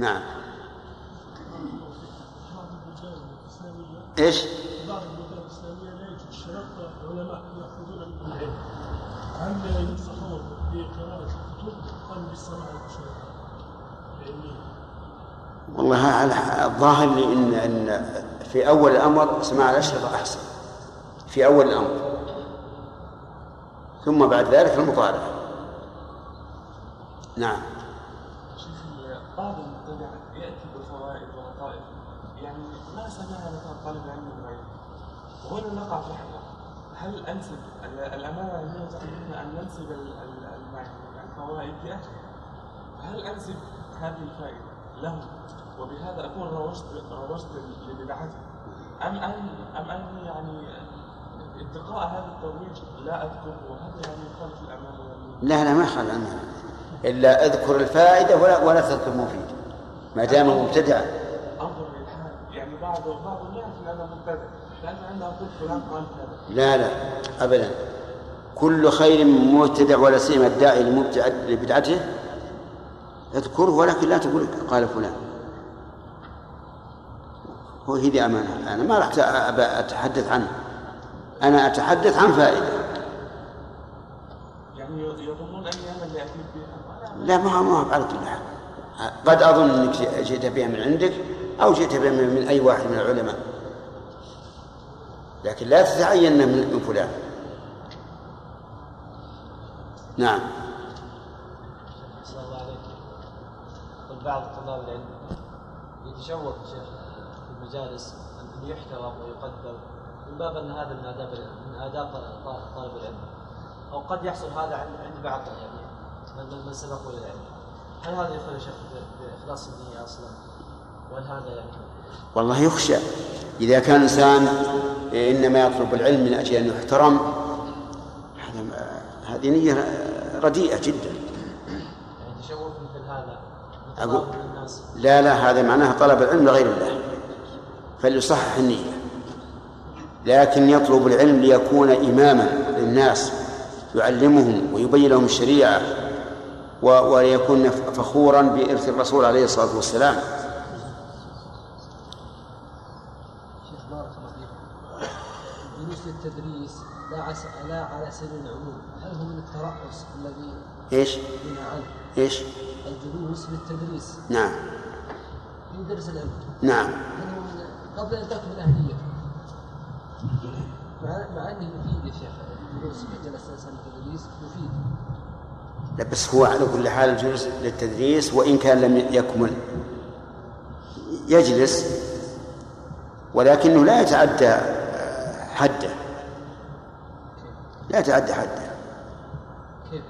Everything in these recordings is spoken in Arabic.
نعم إيش؟ بعض الاسلاميه لا علماء ياخذون العلم ينصحون بقراءه الكتب؟ والله الظاهر ان ان في أول الأمر سماع الأشرطة أحسن في أول الأمر ثم بعد ذلك المطالعه نعم بعض المبتدع ياتي بفوائد ولطائف يعني ما سمعها مثلا طالب علم من غيره وهنا نقع في حيرة هل أنسب الأمانة العلميه تقول أن ننسب الفوائد لاهله هل أنسب هذه الفائدة له وبهذا أكون روجت روجت لبدعته أم ان أم أن يعني اتقاء هذا الترويج لا اذكره وهذا يعني يخالف الأمانة لا لا ما يخالف الأمانة. إلا أذكر الفائدة ولا ولا تذكر المفيد. ما دام مبتدعا. انظر للحال يعني بعض بعض يعرف ان أنا مبتدع لأن عنده قلت فلان قال كذا لا لا ابدا. كل خير مبتدع ولا سيما الداعي لبدعته اذكره ولكن لا تقول قال فلان. هو هذه أمانة. أنا ما راح أتحدث عنه. أنا أتحدث عن فائدة. يعني يظنون أنا اللي أتيت بها لا ما هو ما على كل حال قد أظن أنك جئت بها من عندك أو جئت بها من أي واحد من العلماء. لكن لا تتعين من فلان. نعم. بعض طلاب العلم يتشوق شيخ المجالس أن يحترم ويقدر من باب أن هذا من آداب من آداب طالب العلم. أو قد يحصل هذا عند بعض يعني من سبقوا إلى العلم. هل هذا يا شيخ بإخلاص النية أصلا؟ وهل هذا يعني والله يخشى. إذا كان الإنسان إنما يطلب العلم من أجل أن يحترم هذا هذه نية رديئة جدا. يعني تشوف مثل هذا أقول لا لا هذا معناه طلب العلم لغير الله فليصحح النية. لكن يطلب العلم ليكون إماما للناس يعلمهم ويبين لهم الشريعة وليكون فخورا بإرث الرسول عليه الصلاة والسلام شيخ بارك الله فيكم الجلوس للتدريس لا لا على سبيل العموم. هل هو من الترأس الذي إيش؟ عنه؟ إيش؟ الجلوس للتدريس نعم. في درس العلم؟ نعم. هل هو من قبل أن تكمل الاهليه مع مع أنه مفيد يا شيخ الجلوس في جلسه التدريس مفيد. لا بس هو على كل حال الجلوس للتدريس وإن كان لم يكمل يجلس ولكنه لا يتعدى حده. لا يتعدى حده كيف؟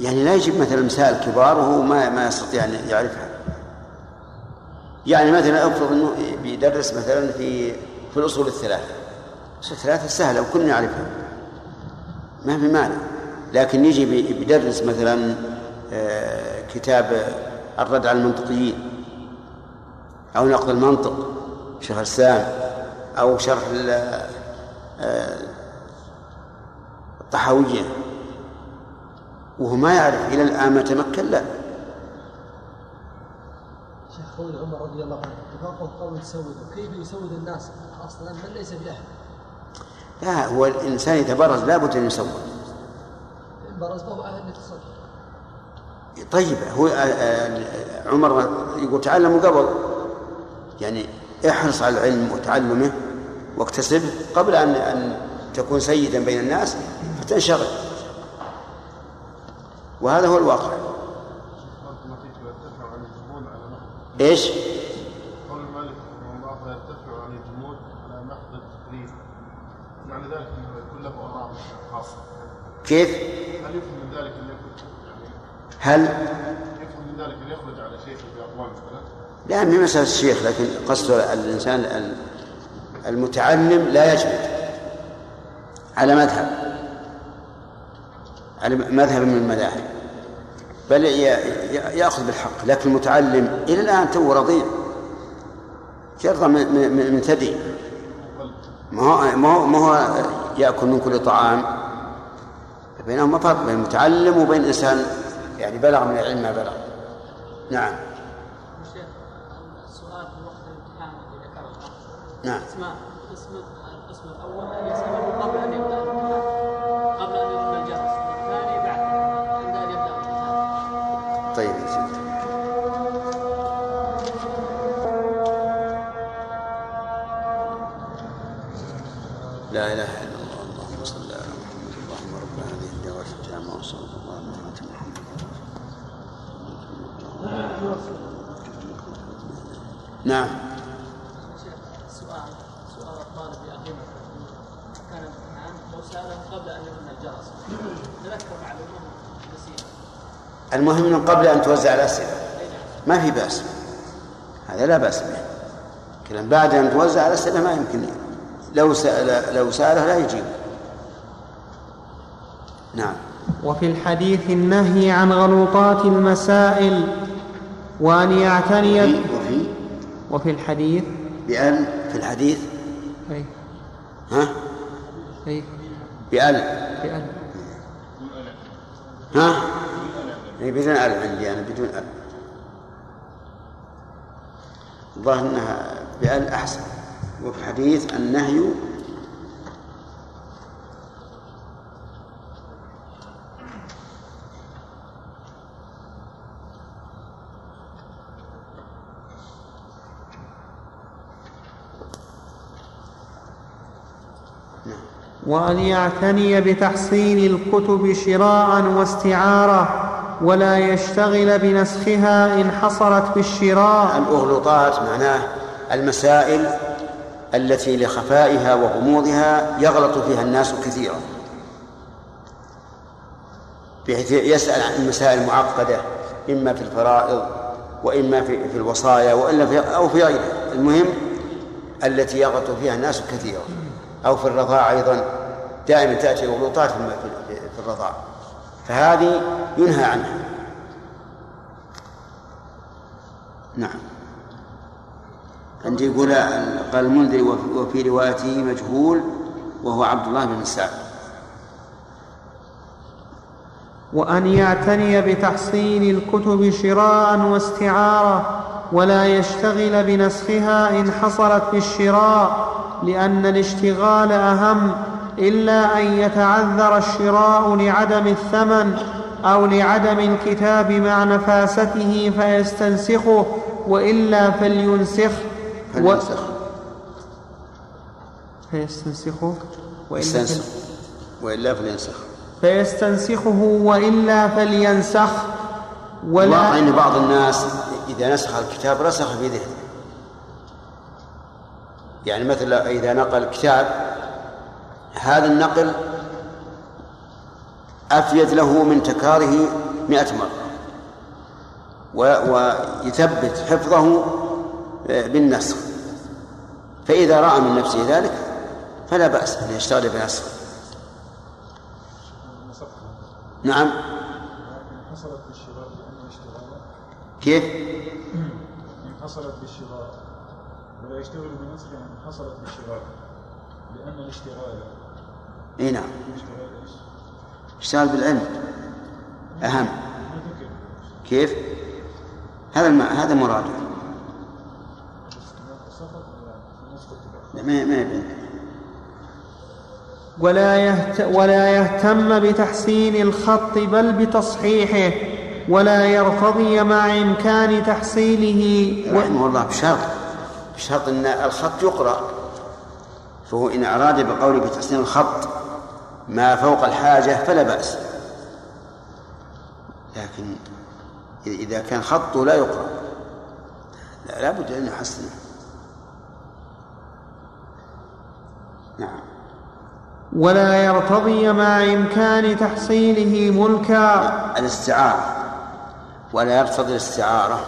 يعني لا يجيب مثلا مسائل كبار وهو ما ما يستطيع أن يعرفها. يعني مثلا افرض إنه بيدرس مثلا في في الأصول الثلاثة. الأصول الثلاثة سهلة وكلنا نعرفها. ما في مانع. لكن يجي بيدرس مثلا آه، كتاب الرد على المنطقيين. أو نقد المنطق شيخ السام أو شرح الطحاوية. وهو ما يعرف إلى الآن ما تمكن لا. قول عمر رضي الله عنه اتفاقه قوم يسود كيف يسود الناس؟ أصلا من ليس بأهل. لا هو الإنسان يتبرز لابد أن يسود. برز فهو أهل للتصدق طيب هو آه، آه، عمر يقول تعلموا قبل. يعني احرص على العلم وتعلمه واكتسبه قبل أن أن تكون سيدا بين الناس. فتنشغل وهذا هو الواقع إيش؟ قول المالك رحمه الله يرتفع عن الجمود على محض معنى ذلك أنه يكون له آراء خاصة كيف؟ هل يفهم من ذلك أن يكون يعني هل يفهم من ذلك أن يخرج على شيخ باقوال مثلا؟ لا من مسألة الشيخ لكن قصد الإنسان المتعلم لا يجمد على مذهب على مذهب من المذاهب. بل يأخذ بالحق لكن المتعلم إلى الآن تو رضيع. جرى من ثدي. ما هو ما هو ما هو يأكل من كل طعام. بينهما فرق بين المتعلم وبين إنسان يعني بلغ من العلم ما بلغ. نعم. شيخ سؤال في وقت الامتحان نعم. القسم القسم الأول لا إله إلا الله اللهم صل على محمد اللهم رب هذه الدعوه التامه وصلى الله على محمد. نعم. السؤال سؤال الطالب قبل ان الجرس المهم من قبل أن توزع الأسئلة. ما في بأس. هذا لا بأس به. كلام بعد أن توزع الأسئلة ما يمكن لو سال لو سأله لا يجيب. نعم. وفي الحديث النهي عن غلوطات المسائل وأن يعتني وفي وفي وفي الحديث؟ بأن في الحديث؟ أي. ها؟ أي. بأل بأن. ها؟ يعني بدون أل عندي أنا بدون أل الظاهر أنها بأل أحسن. وفي الحديث النهي وأن يعتني بتحصيل الكتب شراء واستعارة ولا يشتغل بنسخها إن حصلت بالشراء. الأغلوطات معناه المسائل التي لخفائها وغموضها يغلط فيها الناس كثيرا. بحيث يسأل عن المسائل المعقدة إما في الفرائض وإما في, في الوصايا وإلا في أو في غيرها. المهم التي يغلط فيها الناس كثيرا. أو في الرضاع أيضا. دائما تأتي الغلوطات في الم- في- في الرضاع. فهذه ينهى عنها. نعم. عندي يقول قال المنذري وفي- روايته مجهول وهو عبد الله بن سعد. وأن يعتني بتحصيل الكتب شراء واستعارة ولا يشتغل بنسخها إن حصلت بالشراء لأن الاشتغال أهم إلا أن يتعذر الشراء لعدم الثمن أو لعدم الكتاب مع نفاسته فيستنسخه وإلا فلينسخ و... فلينسخ فيستنسخه وإلا فل... وإلا فلينسخ. فيستنسخه وإلا فلينسخ. الواقع ولا أن بعض الناس إذا نسخ الكتاب رسخ في ذهنه. يعني مثلا إذا نقل كتاب هذا النقل أفيد له من تكراره مئة مرة. ويثبت حفظه بالنسخ. فإذا رأى من نفسه ذلك فلا بأس أن يشتغل بنسخ نعم. حصلت بالشراء لأن اشتغال كيف؟ إن حصلت بالشراء. ولا يشتغل بنسخ إن حصلت بالشراء. لأن الاشتغال إي نعم؟ اشتغل بالعلم. أهم. ما ذكر. كيف؟ هذا الم... هذا مراده سقط في نسخ الكتاب لا، ما ما يبين. ولا, يهت ولا يهتم بتحسين الخط بل بتصحيحه ولا يرتضي مع إمكان تحصيله. و... رحمه الله بشرط بشرط أن الخط يقرأ. فهو إن أراد بقوله بتحسين الخط ما فوق الحاجة فلا بأس. لكن إذا كان خطه لا يقرأ. لا لابد أن يحسنه. ولا يرتضي مع إمكان تحصيله ملكا. الاستعارة. ولا يقتضي الاستعارة.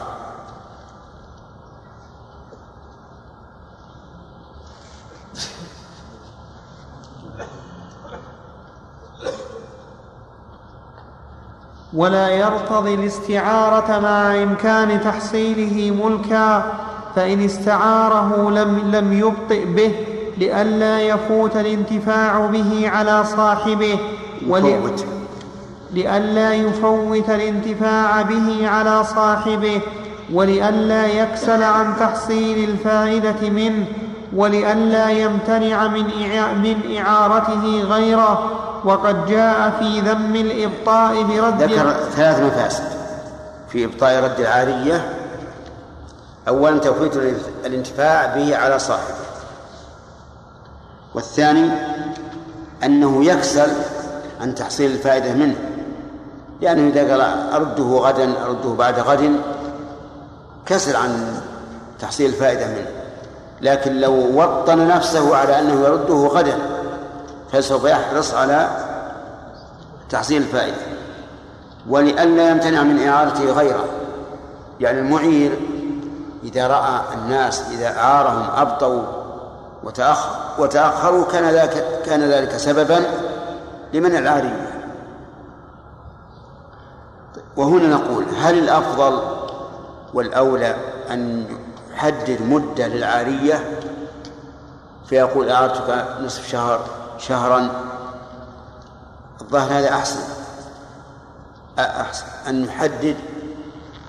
ولا يرتضي الاستعارة مع إمكان تحصيله ملكا فإن استعاره لم, لم يبطئ به لئلا يفوت الانتفاع به على صاحبه ول- يفوت لئلا يفوت الانتفاع به على صاحبه ولئلا يكسل عن تحصيل الفائدة منه ولئلا يمتنع من من إعارته غيره. وقد جاء في ذم الإبطاء برد ذكر ثلاث مفاسد في إبطاء رد العارية. أولا توفيت الانتفاع به على صاحبه. والثاني أنه يكسل عن تحصيل الفائدة منه لأنه إذا قال أرده غدا أرده بعد غد كسل عن تحصيل الفائدة منه. لكن لو وطن نفسه على أنه يرده غدا فسوف يحرص على تحصيل الفائدة. ولئلا يمتنع من إعارته غيره. يعني المعير إذا رأى الناس إذا أعارهم أبطوا وتأخر وتأخروا كان ذلك كان ذلك سببا لمنع العارية وهنا نقول هل الأفضل والأولى أن يحدد مدة للعارية؟ فيقول أعرتك نصف شهر شهرا. الظاهر هذا أحسن أحسن أن نحدد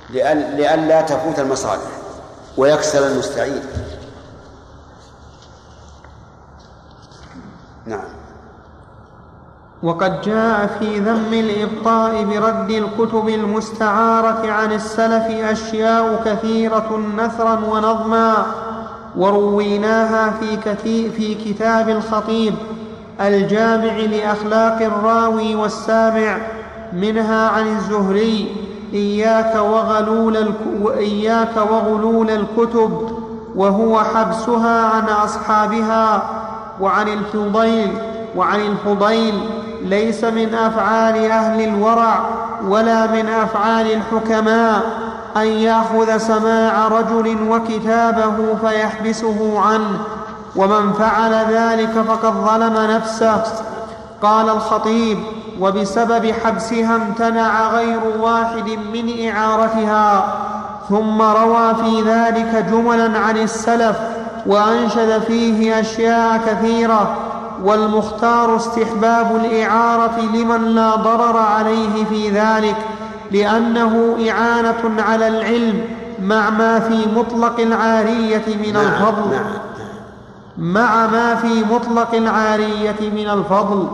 لئلا تفوت المصالح ويكسل المستعين. نعم. وقد جاء في ذم الإبطاء برد الكتب المستعارة عن السلف أشياء كثيرة نثرا ونظما ورويناها في, في كتاب الخطيب الجامع لأخلاق الراوي والسامع منها عن الزهري إياك وغلول, وإياك وغلول الكتب وهو حبسها عن أصحابها وعن الفضيل وعن الفضيل ليس من أفعال أهل الورع ولا من أفعال الحكماء أن يأخذ سماع رجل وكتابه فيحبسه عنه. ومن فعل ذلك فقد ظلم نفسه. قال الخطيب وبسبب حبسها امتنع غير واحد من إعارتها. ثم روى في ذلك جملا عن السلف وأنشد فيه أشياء كثيرة والمختار استحباب الإعارة لمن لا ضرر عليه في ذلك لأنه إعانة على العلم مع ما في مطلق العارية من نعم الفضل. نعم مع ما في مطلق العارية من الفضل.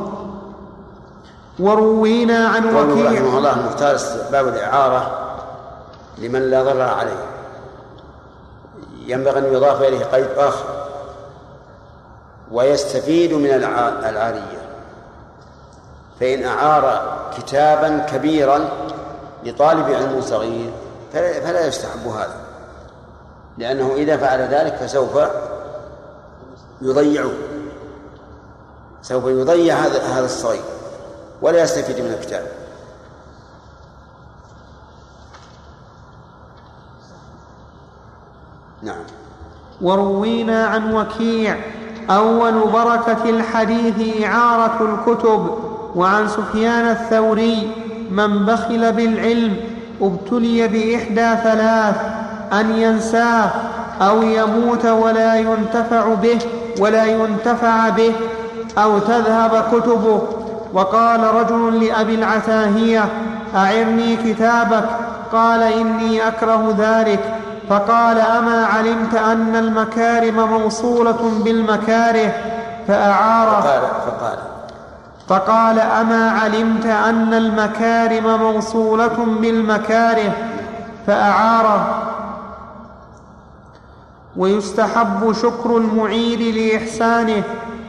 وروينا عن وكيع رحمه الله المختار استحباب الإعارة لمن لا ضرر عليه. ينبغي أن يضاف إليه قيد آخر ويستفيد من الع- العارية. فإن أعار كتابا كبيرا لطالب علم صغير فلا فلا يستحب هذا. لأنه إذا فعل ذلك فسوف يضيعه سوف يضيع هذا هذا الصغير ولا يستفيد من الكتاب. نعم. وروينا عن وكيع أول بركة الحديث إعارة الكتب وعن سفيان الثوري من بخل بالعلم ابتلي بإحدى ثلاث أن ينساه أو يموت ولا ينتفع به ولا ينتفع به أو تذهب كتبه. وقال رجل لأبي العتاهية أعرني كتابك قال إني أكره ذلك. فقال أما علمت أن المكارم موصولة بالمكاره فأعاره فقال فقال. فقال أما علمت أن المكارم موصولة بالمكاره فأعاره ويستحب شكر المعير لإحسانه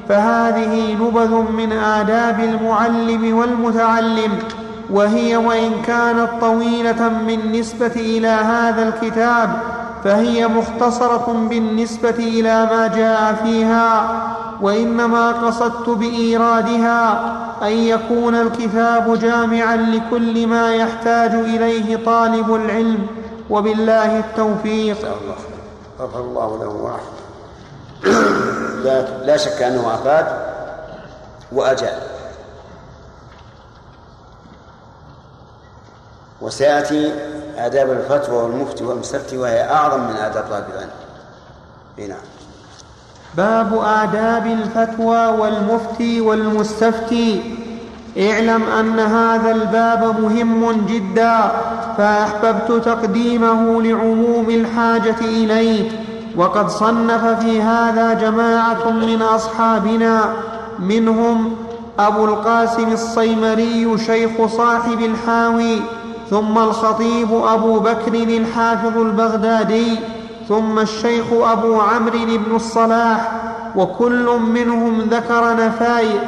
فهذه نبذ من آداب المعلم والمتعلم وهي وإن كانت طويلة بالنسبة إلى هذا الكتاب فهي مختصرة بالنسبة إلى ما جاء فيها وإنما قصدت بإيرادها أن يكون الكتاب جامعا لكل ما يحتاج إليه طالب العلم وبالله التوفيق. الله. غفر الله له ورحمه لا, لا شك أنه أفاد وأجاب. وسيأتي آداب الفتوى والمفتي والمستفتي وهي أعظم من آداب طالب العلم نعم. باب آداب الفتوى والمفتي والمستفتي. اعلم أن هذا الباب مهم جدا فأحببت تقديمه لعموم الحاجة إليه. وقد صنف في هذا جماعة من أصحابنا منهم أبو القاسم الصيمري شيخ صاحب الحاوي ثم الخطيب أبو بكر الحافظ البغدادي ثم الشيخ أبو عمرو بن الصلاح وكل منهم ذكر نفائس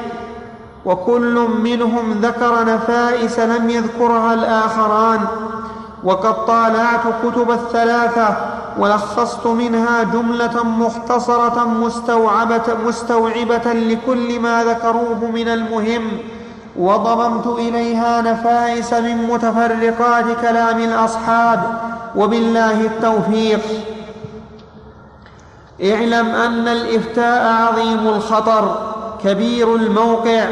وكل منهم ذكر نفائس لم يذكرها الآخران. وقد طالعت كتب الثلاثة ولخصت منها جملة مختصرة مستوعبة, مستوعبة لكل ما ذكروه من المهم. وضممت إليها نفائس من متفرقات كلام الأصحاب وبالله التوفيق. اعلم أن الإفتاء عظيم الخطر كبير الموقع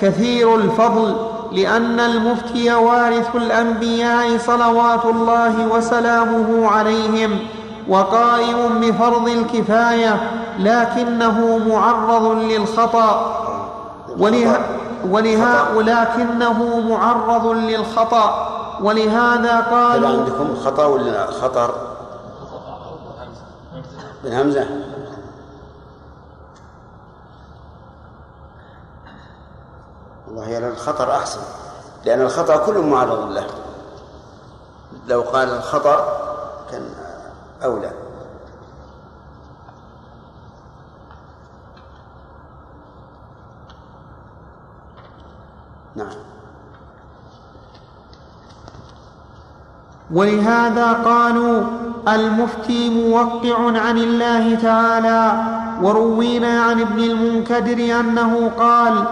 كثير الفضل لأن المفتي وارث الأنبياء صلوات الله وسلامه عليهم وقائم بفرض الكفاية لكنه معرض للخطأ. وله ولها ولكنه معرض للخطأ ولهذا هل قالوا عندكم خطأ ولا خطر؟ بالهمزة والله يا الخطر أحسن لأن الخطأ كله معرض له. لو قال الخطأ كان أولى. نعم. ولهذا قالوا المفتي موقع عن الله تعالى وروينا عن ابن المنكدر أنه قال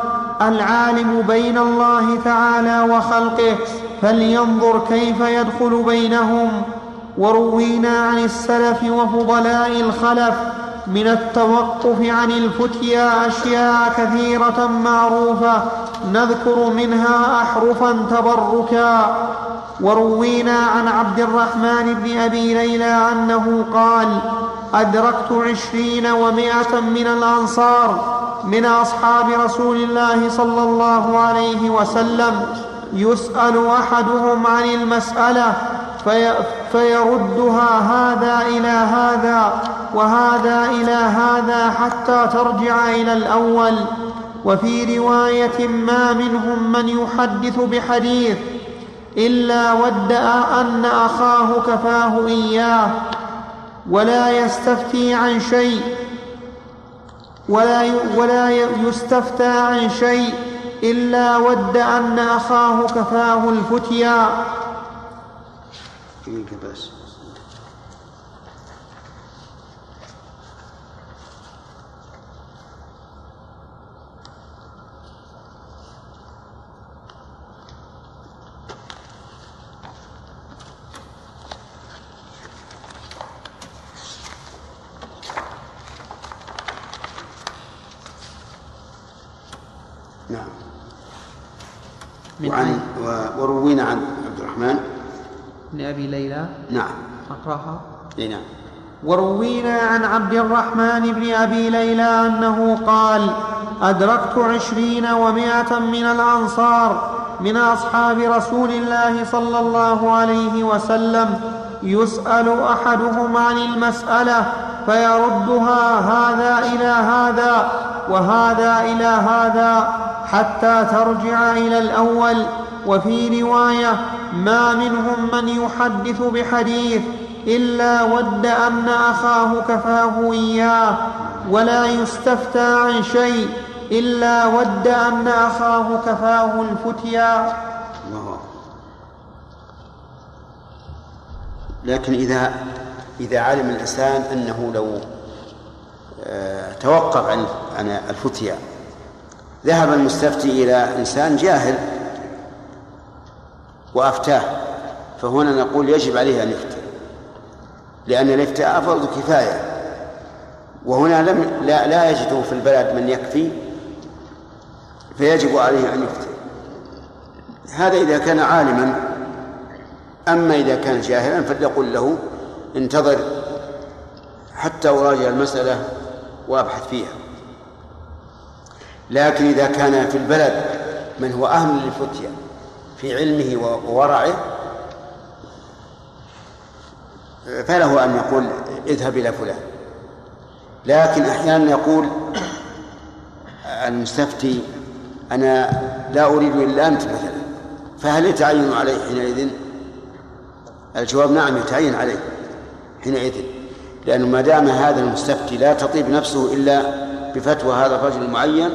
العالم بين الله تعالى وخلقه فلينظر كيف يدخل بينهم. وروينا عن السلف وفضلاء الخلف من التوقف عن الفتيا أشياء كثيرة معروفة نذكر منها أحرفا تبركا. وروينا عن عبد الرحمن بن أبي ليلى أنه قال أدركت عشرين ومائة من الأنصار من أصحاب رسول الله صلى الله عليه وسلم يسأل أحدهم عن المسألة في فيردها هذا إلى هذا وهذا إلى هذا حتى ترجع إلى الأول. وفي رواية ما منهم من يحدث بحديث إلا ودأ أن أخاه كفاه إياه ولا يستفتي عن شيء ولا ولا يستفتى عن شيء إلا ود أن أخاه كفاه الفتيا. يمكن بس نعم. وعن وروينا عن عبد الرحمن. بن ابي ليلى نعم. أقرأها. إي نعم. وروينا عن عبد الرحمن بن أبي ليلى أنه قال أدركت عشرين ومائة من الأنصار من أصحاب رسول الله صلى الله عليه وسلم يسأل أحدهم عن المسألة فيردها هذا إلى هذا وهذا إلى هذا حتى ترجع إلى الأول. وفي رواية ما منهم من يحدث بحديث إلا ود أن أخاه كفاه إياه ولا يستفتى عن شيء إلا ود أن أخاه كفاه الفتيا. لكن إذا إذا علم الإنسان أنه لو آه، توقف عن عن الفتيا ذهب المستفتي إلى إنسان جاهل وأفتاه. فهنا نقول يجب عليه أن يفتي. لأن الإفتاء فرض كفاية. وهنا لم لا, لا يجد في البلد من يكفي فيجب عليه أن يفتي. هذا إذا كان عالما. أما إذا كان جاهلا فليقل له انتظر حتى أراجع المسألة وأبحث فيها. لكن إذا كان في البلد من هو أهل للفتية في علمه وورعه فله أن يقول اذهب إلى فلان لكن أحيانا يقول المستفتي أنا لا أريد إلا أنت مثلا فهل يتعين عليه حينئذ؟ الجواب نعم يتعين عليه حينئذ لأنه ما دام هذا المستفتي لا تطيب نفسه إلا بفتوى هذا الرجل المعين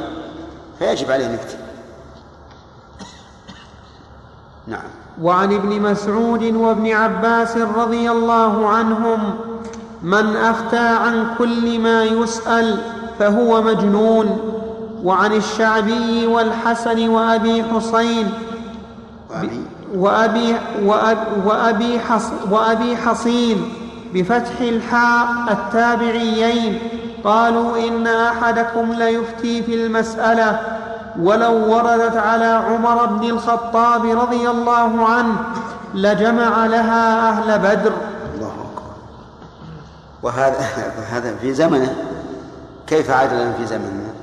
فيجب عليه أن يفتي نعم. وعن ابن مسعود وابن عباس رضي الله عنهم من أفتى عن كل ما يسأل فهو مجنون. وعن الشعبي والحسن وأبي حسين وأبي, وأبي, حص وأبي حصين بفتح الحاء التابعيين قالوا إن أحدكم ليفتي في المسألة ولو وردت على عمر بن الخطاب رضي الله عنه لجمع لها أهل بدر. الله أكبر. وهذا هذا في زمنه. كيف عاد لنا في زمننا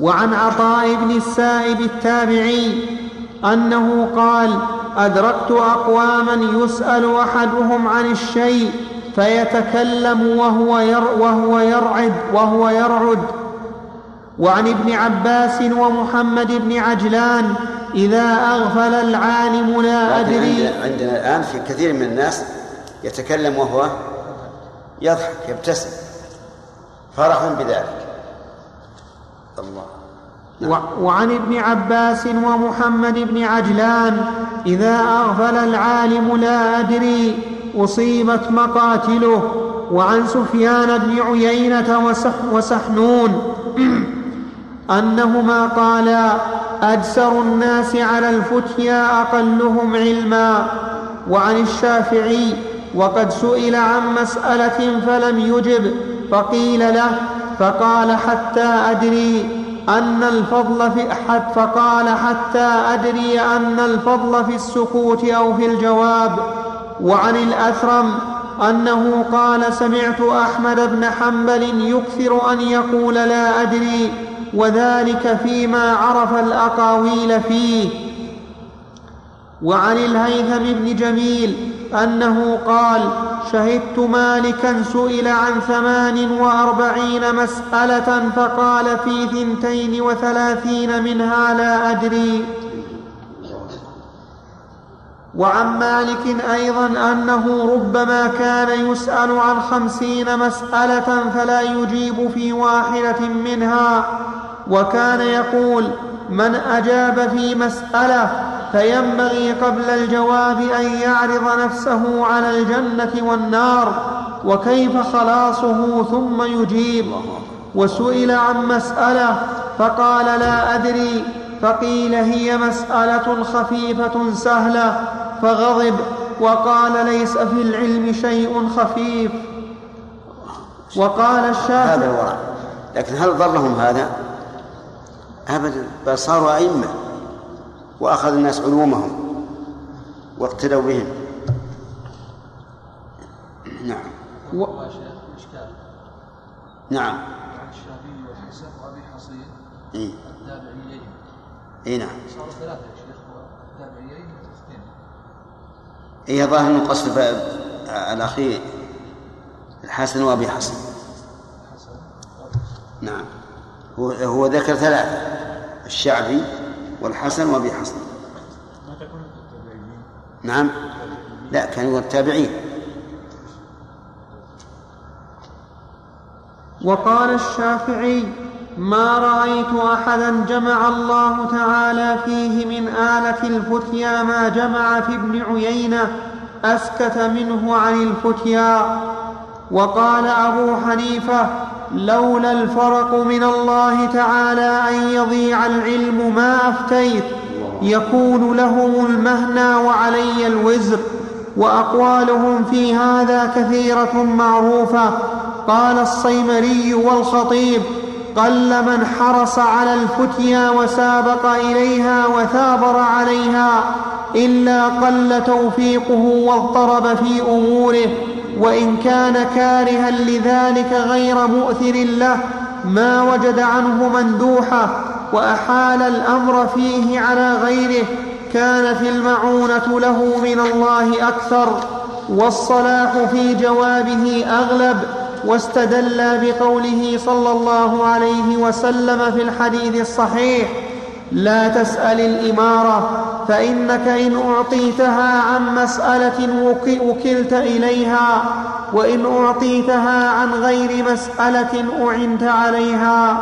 وعن عطاء بن السائب التابعي أنه قال أدركت أقواما يسأل أحدهم عن الشيء فيتكلم وهو ير وهو يرعد وهو يرعد. وعن ابن عباس ومحمد بن عجلان إذا أغفل العالم لا أدري. عندنا الآن في كثير من الناس يتكلم وهو يضحك يبتسم. فرح بذلك. الله. نعم. وعن ابن عباس ومحمد بن عجلان إذا أغفل العالم لا أدري أصيبت مقاتله. وعن سفيان بن عيينة وسح وسحنون أنهما قالا أجسر الناس على الفتيا أقلهم علما. وعن الشافعي وقد سئل عن مسألة فلم يجب فقيل له فقال حتى أدري أن الفضل في أحد فقال حتى أدري أن الفضل في السكوت أو في الجواب. وعن الأثرم أنه قال سمعت أحمد بن حنبل يكثر أن يقول لا أدري وذلك فيما عرف الأقاويل فيه. وعن الهيثم بن جميل أنه قال شهدت مالكا سئل عن ثمان وأربعين مسألة فقال في ثنتين وثلاثين منها لا أدري. وعن مالك أيضا أنه ربما كان يسأل عن خمسين مسألة فلا يجيب في واحدة منها وكان يقول من أجاب في مسألة فينبغي قبل الجواب أن يعرض نفسه على الجنة والنار وكيف خلاصه ثم يجيب؟ وسئل عن مسألة فقال لا أدري. فقيل هي مسألة خفيفة سهلة فغضب وقال ليس في العلم شيء خفيف. وقال الشافعي هذا الورع لكن هل ضرهم هذا؟ أبدا بل صاروا أئمة وأخذ الناس علومهم واقتدوا بهم. نعم. و... نعم. الشافعي والحسن وأبي حصين إيه؟ التابعيين. اي نعم. صاروا ثلاثة يا شيخ التابعيين واثنين اي ظاهر انه قصد الاخير الحسن وأبي حصن نعم. هو هو ذكر ثلاثة الشعبي والحسن وأبي حصن نعم. لا كانوا التابعين. وقال الشافعي ما رأيت أحدا جمع الله تعالى فيه من آلة الفتيا ما جمع في ابن عيينة أسكت منه عن الفتيا. وقال أبو حنيفة لولا الفرق من الله تعالى أن يضيع العلم ما أفتيت يكون لهم المهنى وعلي الوزر. وأقوالهم في هذا كثيرة معروفة. قال الصيمري والخطيب قل من حرص على الفتيا وسابق إليها وثابر عليها إلا قل توفيقه واضطرب في أموره وإن كان كارها لذلك غير مؤثر له ما وجد عنه مندوحة وأحال الأمر فيه على غيره كانت المعونة له من الله أكثر والصلاح في جوابه أغلب واستدل بقوله صلى الله عليه وسلم في الحديث الصحيح لا تسأل الإمارة فإنك إن أعطيتها عن مسألة وكلت إليها وإن أعطيتها عن غير مسألة أعنت عليها.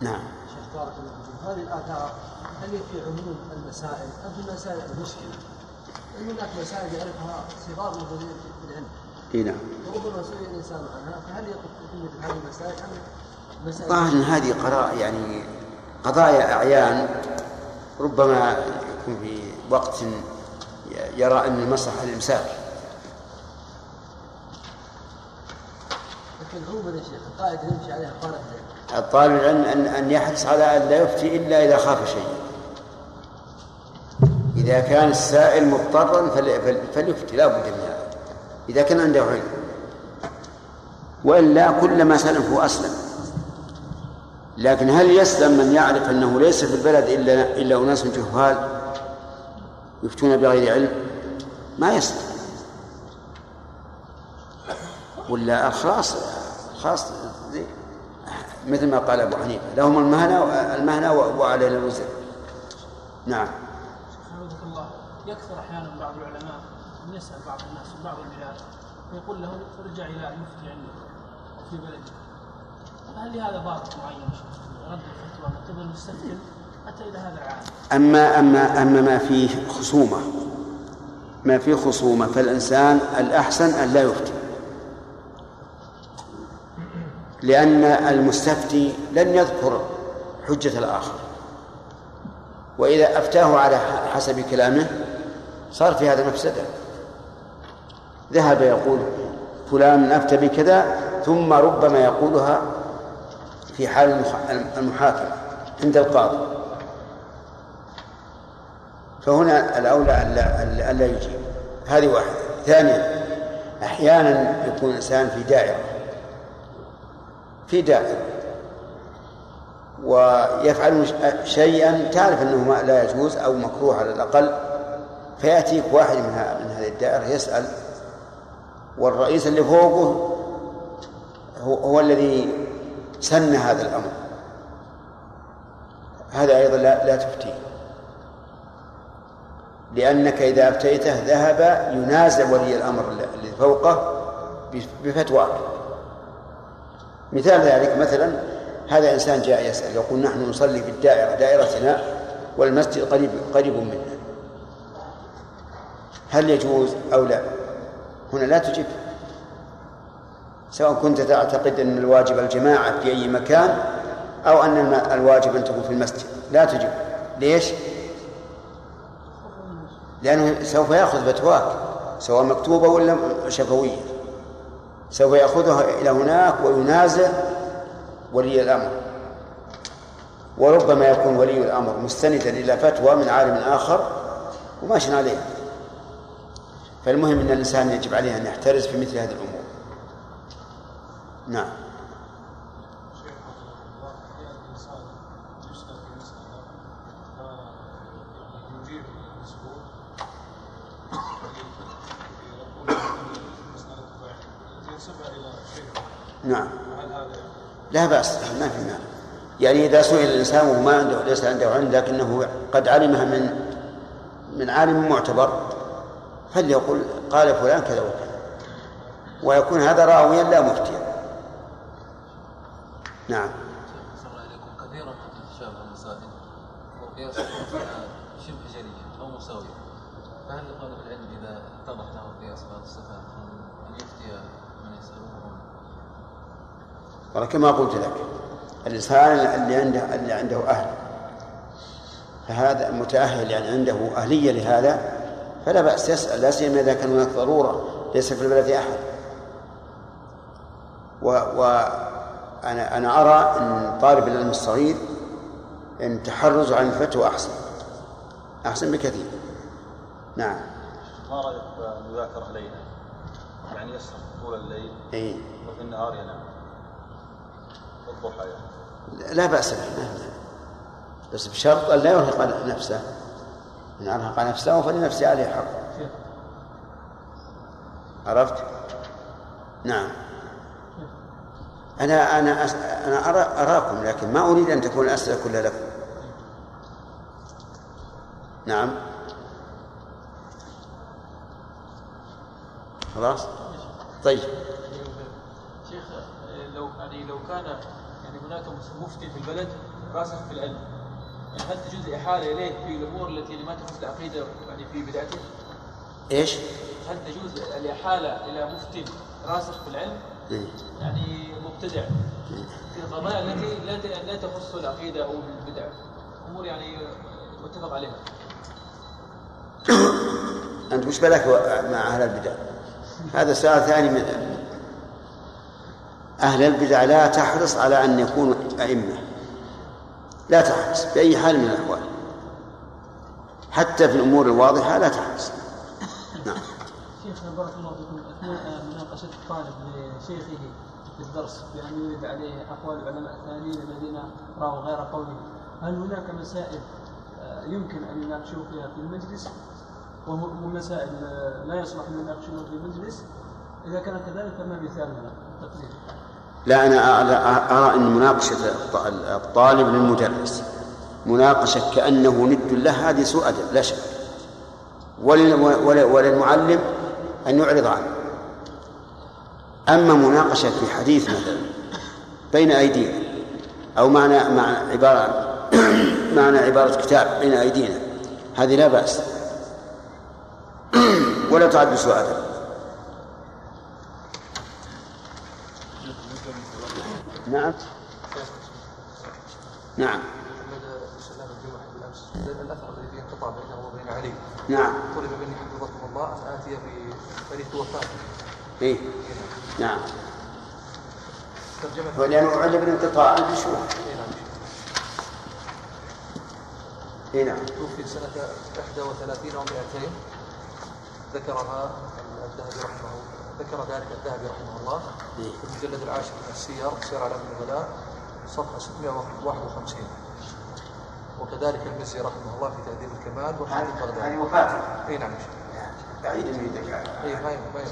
نعم. شيخ بارك الله فيكم هذه الآثار هل هي في عموم المسائل أم في المسائل المشكلة؟ لأن هناك مسائل يعرفها صغار موجودين في العلم. إي نعم. وربما سئل الإنسان عنها فهل يقف في مثل هذه المسائل أم مسائل ظاهر ان هذه قضاء يعني قضايا أعيان ربما يكون في وقت يرى أن المصلحة الامساك لكن عموما يا شيخ القاعدة يمشي عليها طالب العلم. الطالب العلم أن أن يحرص على أن لا يفتي إلا إذا خاف شيء. إذا كان السائل مضطرا فل- فل- فليفتي لا بد من هذا. إذا كان عنده علم. والا كل ما سلم فهو أسلم. لكن هل يسلم من يعرف أنه ليس في البلد إلا إلا أناس جهال يفتون بغير علم؟ ما يسلم. ولا خلاص خلاص مثل ما قال أبو حنيفة لهم المهنة المهنة وعلينا الوزر نعم. يكثر أحيانا بعض العلماء أن يسأل بعض الناس في بعض البلاد فيقول له ارجع إلى المفتي عندك أو في بلدك فهل لهذا ضابط معين رد الفتوى من قبل المستفتي حتى إلى هذا العالم. أما أما أما ما فيه خصومة ما فيه خصومة فالإنسان الأحسن أن لا يفتي. لأن المستفتي لن يذكر حجة الآخر. وإذا أفتاه على حسب كلامه صار في هذا مفسدة. ذهب يقول فلان أفتى بكذا ثم ربما يقولها في حال المح- المحاكمة عند القاضي. فهنا الأولى ألا ألا- يجيب. هذه واحدة. ثانيا أحيانا يكون الإنسان في دائرة. في دائرة. ويفعل شيئا تعرف أنه لا يجوز أو مكروه على الأقل. فيأتيك واحد من من هذه الدائرة يسأل والرئيس اللي فوقه هو, هو الذي سن هذا الأمر. هذا أيضا لا, لا تفتيه. لأنك إذا أفتيته ذهب ينازع ولي الأمر الذي فوقه بفتواك مثال ذلك مثلا هذا إنسان جاء يسأل يقول نحن نصلي في الدائرة دائرتنا والمسجد قريب قريب منا هل يجوز أو لا؟ هنا لا تجب. سواء كنت تعتقد أن الواجب الجماعة في أي مكان أو أن الواجب أن تكون في المسجد. لا تجب. ليش؟ لأنه سوف يأخذ فتواك سواء مكتوبة ولا شفوية. سوف يأخذها إلى هناك وينازع ولي الأمر. وربما يكون ولي الأمر مستندا إلى فتوى من عالم آخر وماشٍ عليها فالمهم أن الإنسان يجب عليه أن يحترز في مثل هذه الأمور. نعم. نعم. لا بأس ما في مانع. يعني إذا سئل الإنسان وهو ما عنده ليس عنده علم لكنه قد علمها من من عالم معتبر فليقول قال فلان كذا وكذا. ويكون هذا راويا لا مفتيا. نعم. كثيرا شبه جلية أو مساوية فهل العلم إذا اتضح له قياس بعض الصفات أن يفتي من يسأله والله كما قلت لك الإنسان اللي عنده اللي عنده أهل فهذا متأهل يعني عنده أهلية لهذا فلا بأس يسأل لا سيما إذا كان هناك ضرورة ليس في البلد أحد و, و أنا أنا أرى أن طالب العلم الصغير أن تحرزه عن الفتوى أحسن أحسن بكثير نعم ما رأيك ان يذاكر علينا؟ يعني يسهر طول الليل إيه وفي النهار ينام. الضحى يعني لا بأس به. بس بشرط أن لا يرهق نفسه إن أرهق نفسه فلنفسه عليه حق. عرفت؟ نعم. أنا أنا أس... أنا أرى أراكم لكن ما أريد أن تكون الأسئلة كلها لكم. نعم. خلاص؟ طيب. شيخ لو يعني لو كان يعني هناك مفتي في البلد راسخ في العلم. هل تجوز الإحالة إليه في الأمور التي ما تخص العقيدة يعني في بدعته؟ إيش؟ هل تجوز الإحالة إلى مفتي راسخ في العلم إيه. يعني مبتدع في القضايا التي لا لا تخص العقيدة أو البدع أمور يعني متفق عليها أنت وش بالك مع أهل البدع؟ هذا سؤال ثاني من أهل البدع لا تحرص على أن يكونوا أئمة لا تحرص بأي حال من الأحوال. حتى في الأمور الواضحة لا تحرص. نعم. شيخنا بارك الله فيكم. أثناء مناقشة الطالب لشيخه في الدرس بأن يرد عليه أقوال العلماء الثانيين الذين رأوا غير قوله هل هناك مسائل آه، يمكن أن يناقشوا فيها في المجلس؟ وم- ومسائل آه، لا يصلح أن يناقشوها في المجلس. إذا كان كذلك فما مثالنا التقرير لا أنا أرى أن مناقشة الط- الطالب للمدرس مناقشة كأنه ند له هذه سوء أدب لا شك. ولل- ول- وللمعلم أن يعرض عنه. أما مناقشة في حديث مثلا بين أيدينا أو معنى مع عبارة معنى عبارة كتاب بين أيدينا هذه لا بأس. ولا تعد بسوء أدب. نعم. نعم. الأثر الذي فيه انقطاع بينه وبين علي نعم. طلب مني حفظكم الله أن آتي بتاريخ وفاته إيه. نعم. ترجمة هو لأنه علم بالانقطاع. شو؟ إيه نعم. توفي سنة 31 و200 ذكرها الذهبي رحمه ذكر ذلك الذهبي رحمه الله في المجلد العاشر من السير سير على النبلاء صفحة 651 وكذلك المزي رحمه الله في تهذيب الكمال وفي هذه بغداد هذه وفاته إي نعم. بعيد من يدك إي ما ما.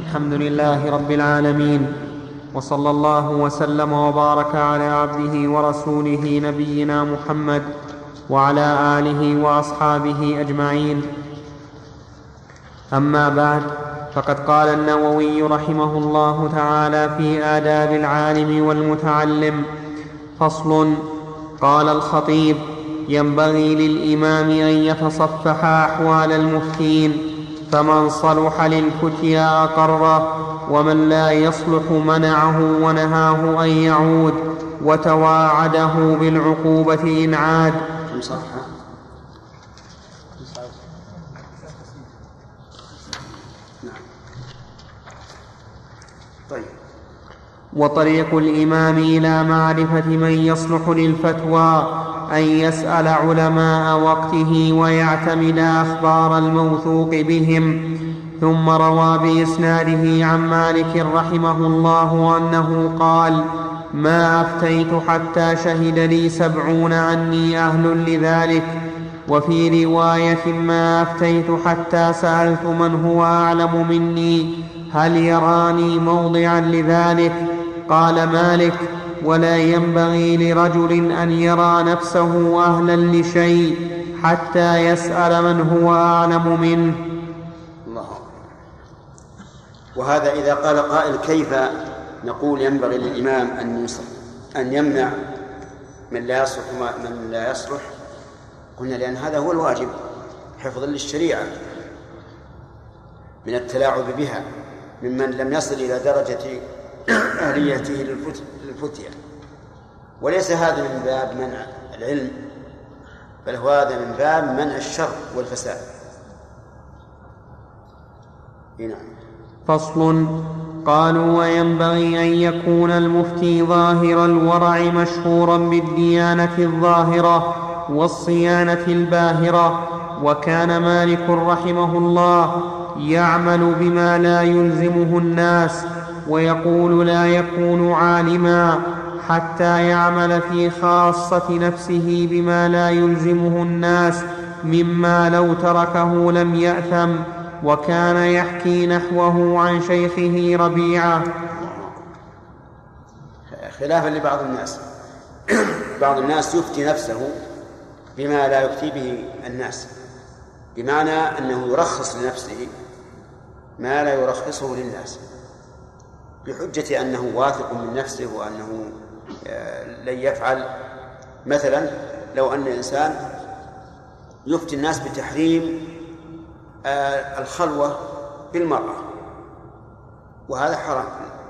الحمد لله رب العالمين. وصلى الله وسلم وبارك على عبده ورسوله نبينا محمد وعلى آله وأصحابه أجمعين. أما بعد فقد قال النووي رحمه الله تعالى في آداب العالم والمتعلم فصل قال الخطيب ينبغي للإمام أن يتصفح أحوال المفتين فمن صلح للفتيا أقره ومن لا يصلح منعه ونهاه أن يعود وتواعده بالعقوبة إن عاد. وطريق الإمام إلى معرفة من يصلح للفتوى أن يسأل علماء وقته ويعتمد أخبار الموثوق بهم. ثم روى بإسناده عن مالك رحمه الله أنه قال ما أفتيت حتى شهد لي سبعون عني أهل لذلك وفي رواية ما أفتيت حتى سألت من هو أعلم مني هل يراني موضعا لذلك قال مالك ولا ينبغي لرجل أن يرى نفسه أهلا لشيء حتى يسأل من هو أعلم منه. وهذا إذا قال قائل كيف نقول ينبغي للإمام أن يصلح أن يمنع من لا يصلح من لا يصلح قلنا لأن هذا هو الواجب حفظا للشريعة من التلاعب بها ممن لم يصل إلى درجة أهليته للفت- للفتية. وليس هذا من باب منع العلم بل هو هذا من باب منع الشر والفساد. نعم. فصل قالوا وينبغي أن يكون المفتي ظاهر الورع مشهورا بالديانة الظاهرة والصيانة الباهرة وكان مالك رحمه الله يعمل بما لا يلزمه الناس ويقول لا يكون عالما حتى يعمل في خاصة نفسه بما لا يلزمه الناس مما لو تركه لم يأثم. وكان يحكي نحوه عن شيخه ربيعة. خلافا لبعض الناس. بعض الناس يفتي نفسه بما لا يفتي به الناس بمعنى أنه يرخص لنفسه ما لا يرخصه للناس بحجة أنه واثق من نفسه وأنه آه، لن يفعل. مثلا لو أن إنسان يفتي الناس بتحريم الخلوة بالمرأة. وهذا حرام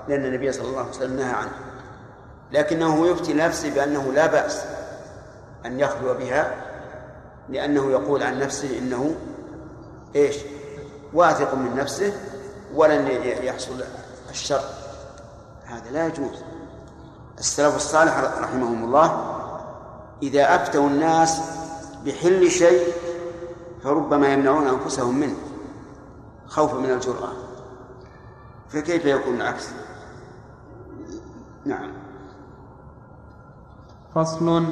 لأن النبي صلى الله عليه وسلم نهى عنه. لكنه يفتي نفسه بأنه لا بأس أن يخلو بها لأنه يقول عن نفسه إنه إيش؟ واثق من نفسه ولن يحصل الشر. هذا لا يجوز. السلف الصالح رحمهم الله إذا أفتوا الناس بحل شيء فربما يمنعون أنفسهم منه خوفا من الجرأة. فكيف يكون العكس؟ نعم. فصل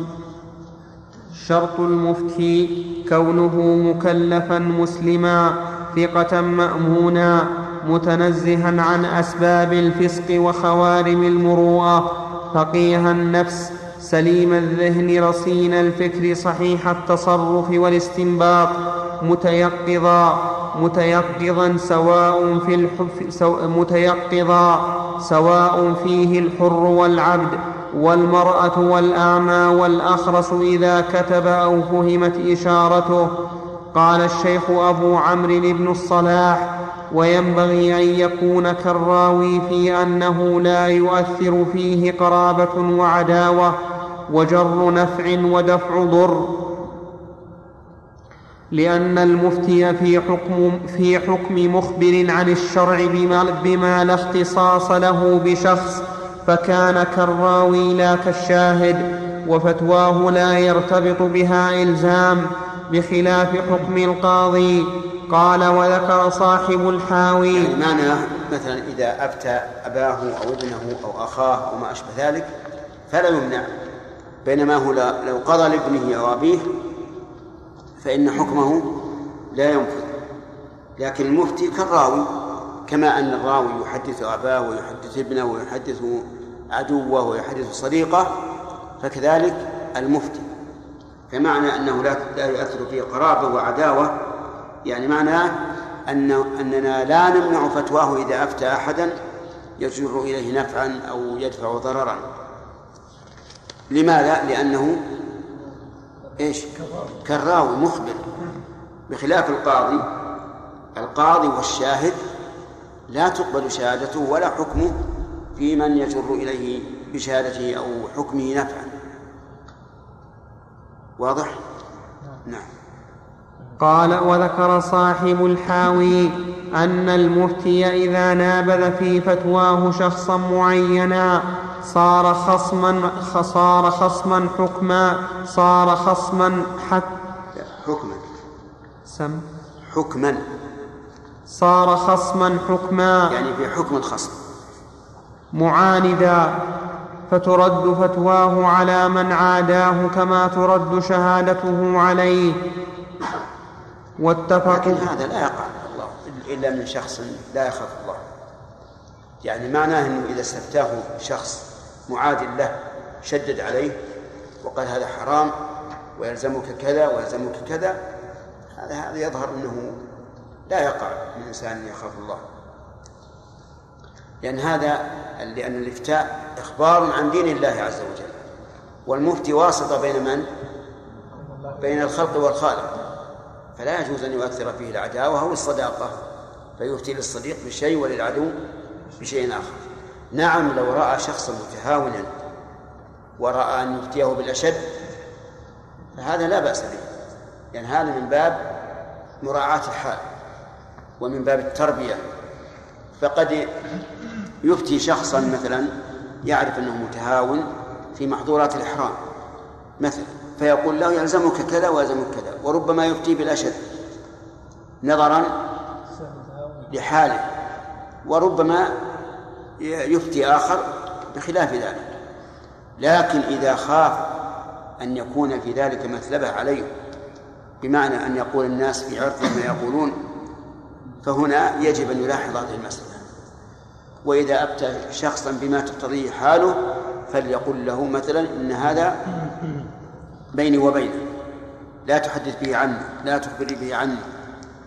شرط المفتي كونه مكلفا مسلما ثقة مأمونا متنزها عن أسباب الفسق وخوارم المروءة فقيه النفس سليم الذهن رصين الفكر صحيح التصرف والاستنباط متيقظا متيقظا سواء في الحف سو متيقظا سواء فيه الحر والعبد والمرأة والأعمى والأخرس إذا كتب أو فهمت إشارته. قال الشيخ أبو عمرو بن الصلاح وينبغي أن يكون كالراوي في أنه لا يؤثر فيه قرابة وعداوة وجر نفع ودفع ضر. لأن المفتي في حكم, في حكم مخبر عن الشرع بما, بما لا اختصاص له بشخص فكان كالراوي لا كالشاهد وفتواه لا يرتبط بها إلزام بخلاف حكم القاضي. قال وذكر صاحب الحاوي. يعني معنى مثلا إذا أفتى أباه أو ابنه أو أخاه أو ما أشبه ذلك فلا يمنع. بينما هو لو قضى لابنه أو أبيه فإن حكمه لا ينفذ. لكن المفتي كالراوي كما أن الراوي يحدث أباه ويحدث ابنه ويحدث عدوه ويحدث صديقه فكذلك المفتي. فمعنى أنه لا يؤثر فيه قرابة وعداوة يعني معناه أن أننا لا نمنع فتواه إذا أفتى أحدا يجر إليه نفعا أو يدفع ضررا. لماذا؟ لأنه إيش؟ كالراوي مخبر بخلاف القاضي القاضي والشاهد لا تقبل شهادته ولا حكمه في من يجر إليه بشهادته أو حكمه نفعا واضح؟ نعم قال وذكر صاحب الحاوي أن المفتي إذا نابذ في فتواه شخصا معينا صار خصما صار خصما حكما صار خصما حتى حكما. سم. حكما. صار خصما حكما. يعني في حكم الخصم. معاندا. فترد فتواه على من عاداه كما ترد شهادته عليه. واتفقوا. لكن هذا لا يقع. الله إلا من شخص لا يخاف الله. يعني معناه أنه إذا استفتاه شخص معاد له شدد عليه وقال هذا حرام ويلزمك كذا ويلزمك كذا هذا هذا يظهر أنه لا يقع من إنسان يخاف الله. لأن هذا لأن الإفتاء إخبار عن دين الله عز وجل. والمفتي واسطة بين من؟ بين الخلق والخالق. فلا يجوز أن يؤثر فيه العداوة أو الصداقة فيفتي للصديق بشيء وللعدو بشيء آخر. نعم لو رأى شخصا متهاونا ورأى أن يفتيه بالأشد فهذا لا بأس به يعني هذا من باب مراعاة الحال ومن باب التربية. فقد يفتي شخصا مثلا يعرف أنه متهاون في محظورات الإحرام مثلا فيقول له يلزمك كذا ويلزمك كذا وربما يفتي بالأشد نظرا لحاله. وربما يفتي آخر بخلاف ذلك. لكن إذا خاف أن يكون في ذلك مثلبة عليه بمعنى أن يقول الناس في عرض ما يقولون فهنا يجب أن يلاحظ هذه المسألة. وإذا أبتى شخصا بما تقتضيه حاله فليقل له مثلا إن هذا بيني وبينه. لا تحدث به عني لا تخبري به عني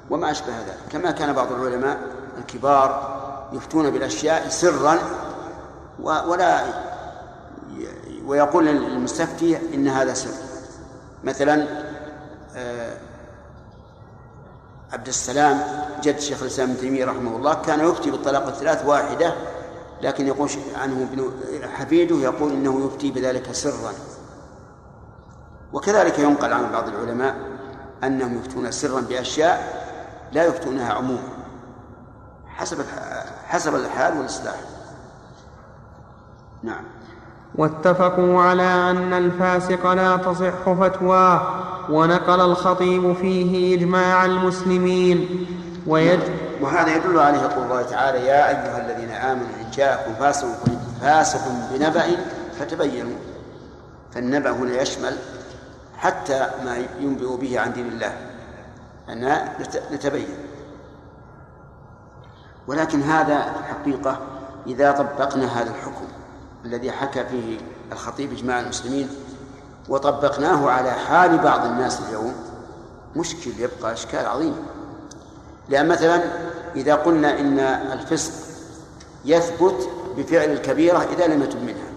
وما أشبه ذلك. كما كان بعض العلماء الكبار يفتون بالأشياء سرا ولا ويقول للمستفتي إن هذا سر. مثلا آه، عبد السلام جد شيخ الإسلام ابن تيمية رحمه الله كان يفتي بالطلاق الثلاث واحدة لكن يقول عنه ابن حفيده يقول إنه يفتي بذلك سرا. وكذلك ينقل عن بعض العلماء أنهم يفتون سرا بأشياء لا يفتونها عموما حسب حسب الحال والإصلاح. نعم. واتفقوا على أن الفاسق لا تصح فتواه ونقل الخطيب فيه إجماع المسلمين. ويج وهذا يدل عليه قول الله تعالى يا أيها الذين آمنوا إن جاءكم فاسق فاسق بنبأ فتبينوا. فالنبأ هنا يشمل حتى ما ينبئ به عن دين الله. أن نتبين. ولكن هذا في الحقيقة إذا طبقنا هذا الحكم الذي حكى فيه الخطيب إجماع المسلمين وطبقناه على حال بعض الناس اليوم مشكل يبقى إشكال عظيم. لأن مثلا إذا قلنا إن الفسق يثبت بفعل الكبيرة إذا لم يتب منها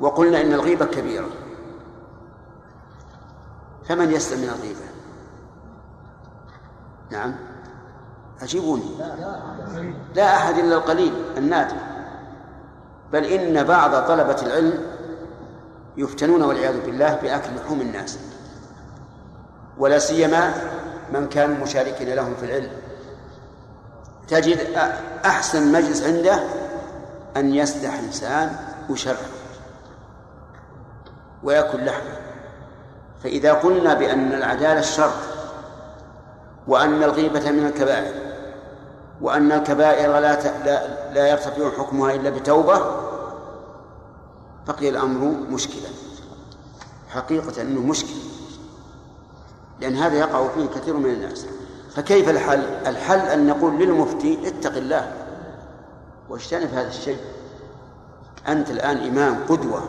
وقلنا إن الغيبة كبيرة فمن يسلم من الغيبة؟ نعم. أجيبوني لا أحد إلا القليل النادر. بل إن بعض طلبة العلم يفتنون والعياذ بالله بأكل لحوم الناس. ولا سيما من كانوا مشاركين لهم في العلم. تجد أحسن مجلس عنده أن يسدح إنسان وشر ويأكل لحمه. فإذا قلنا بأن العدالة الشرط وأن الغيبة من الكبائر وأن الكبائر لا لا, يرتفع حكمها إلا بتوبة بقي الأمر مشكلا حقيقة أنه مشكل لأن هذا يقع فيه كثير من الناس. فكيف الحل؟ الحل أن نقول للمفتي اتق الله. واجتنب هذا الشيء؟ أنت الآن إمام قدوة.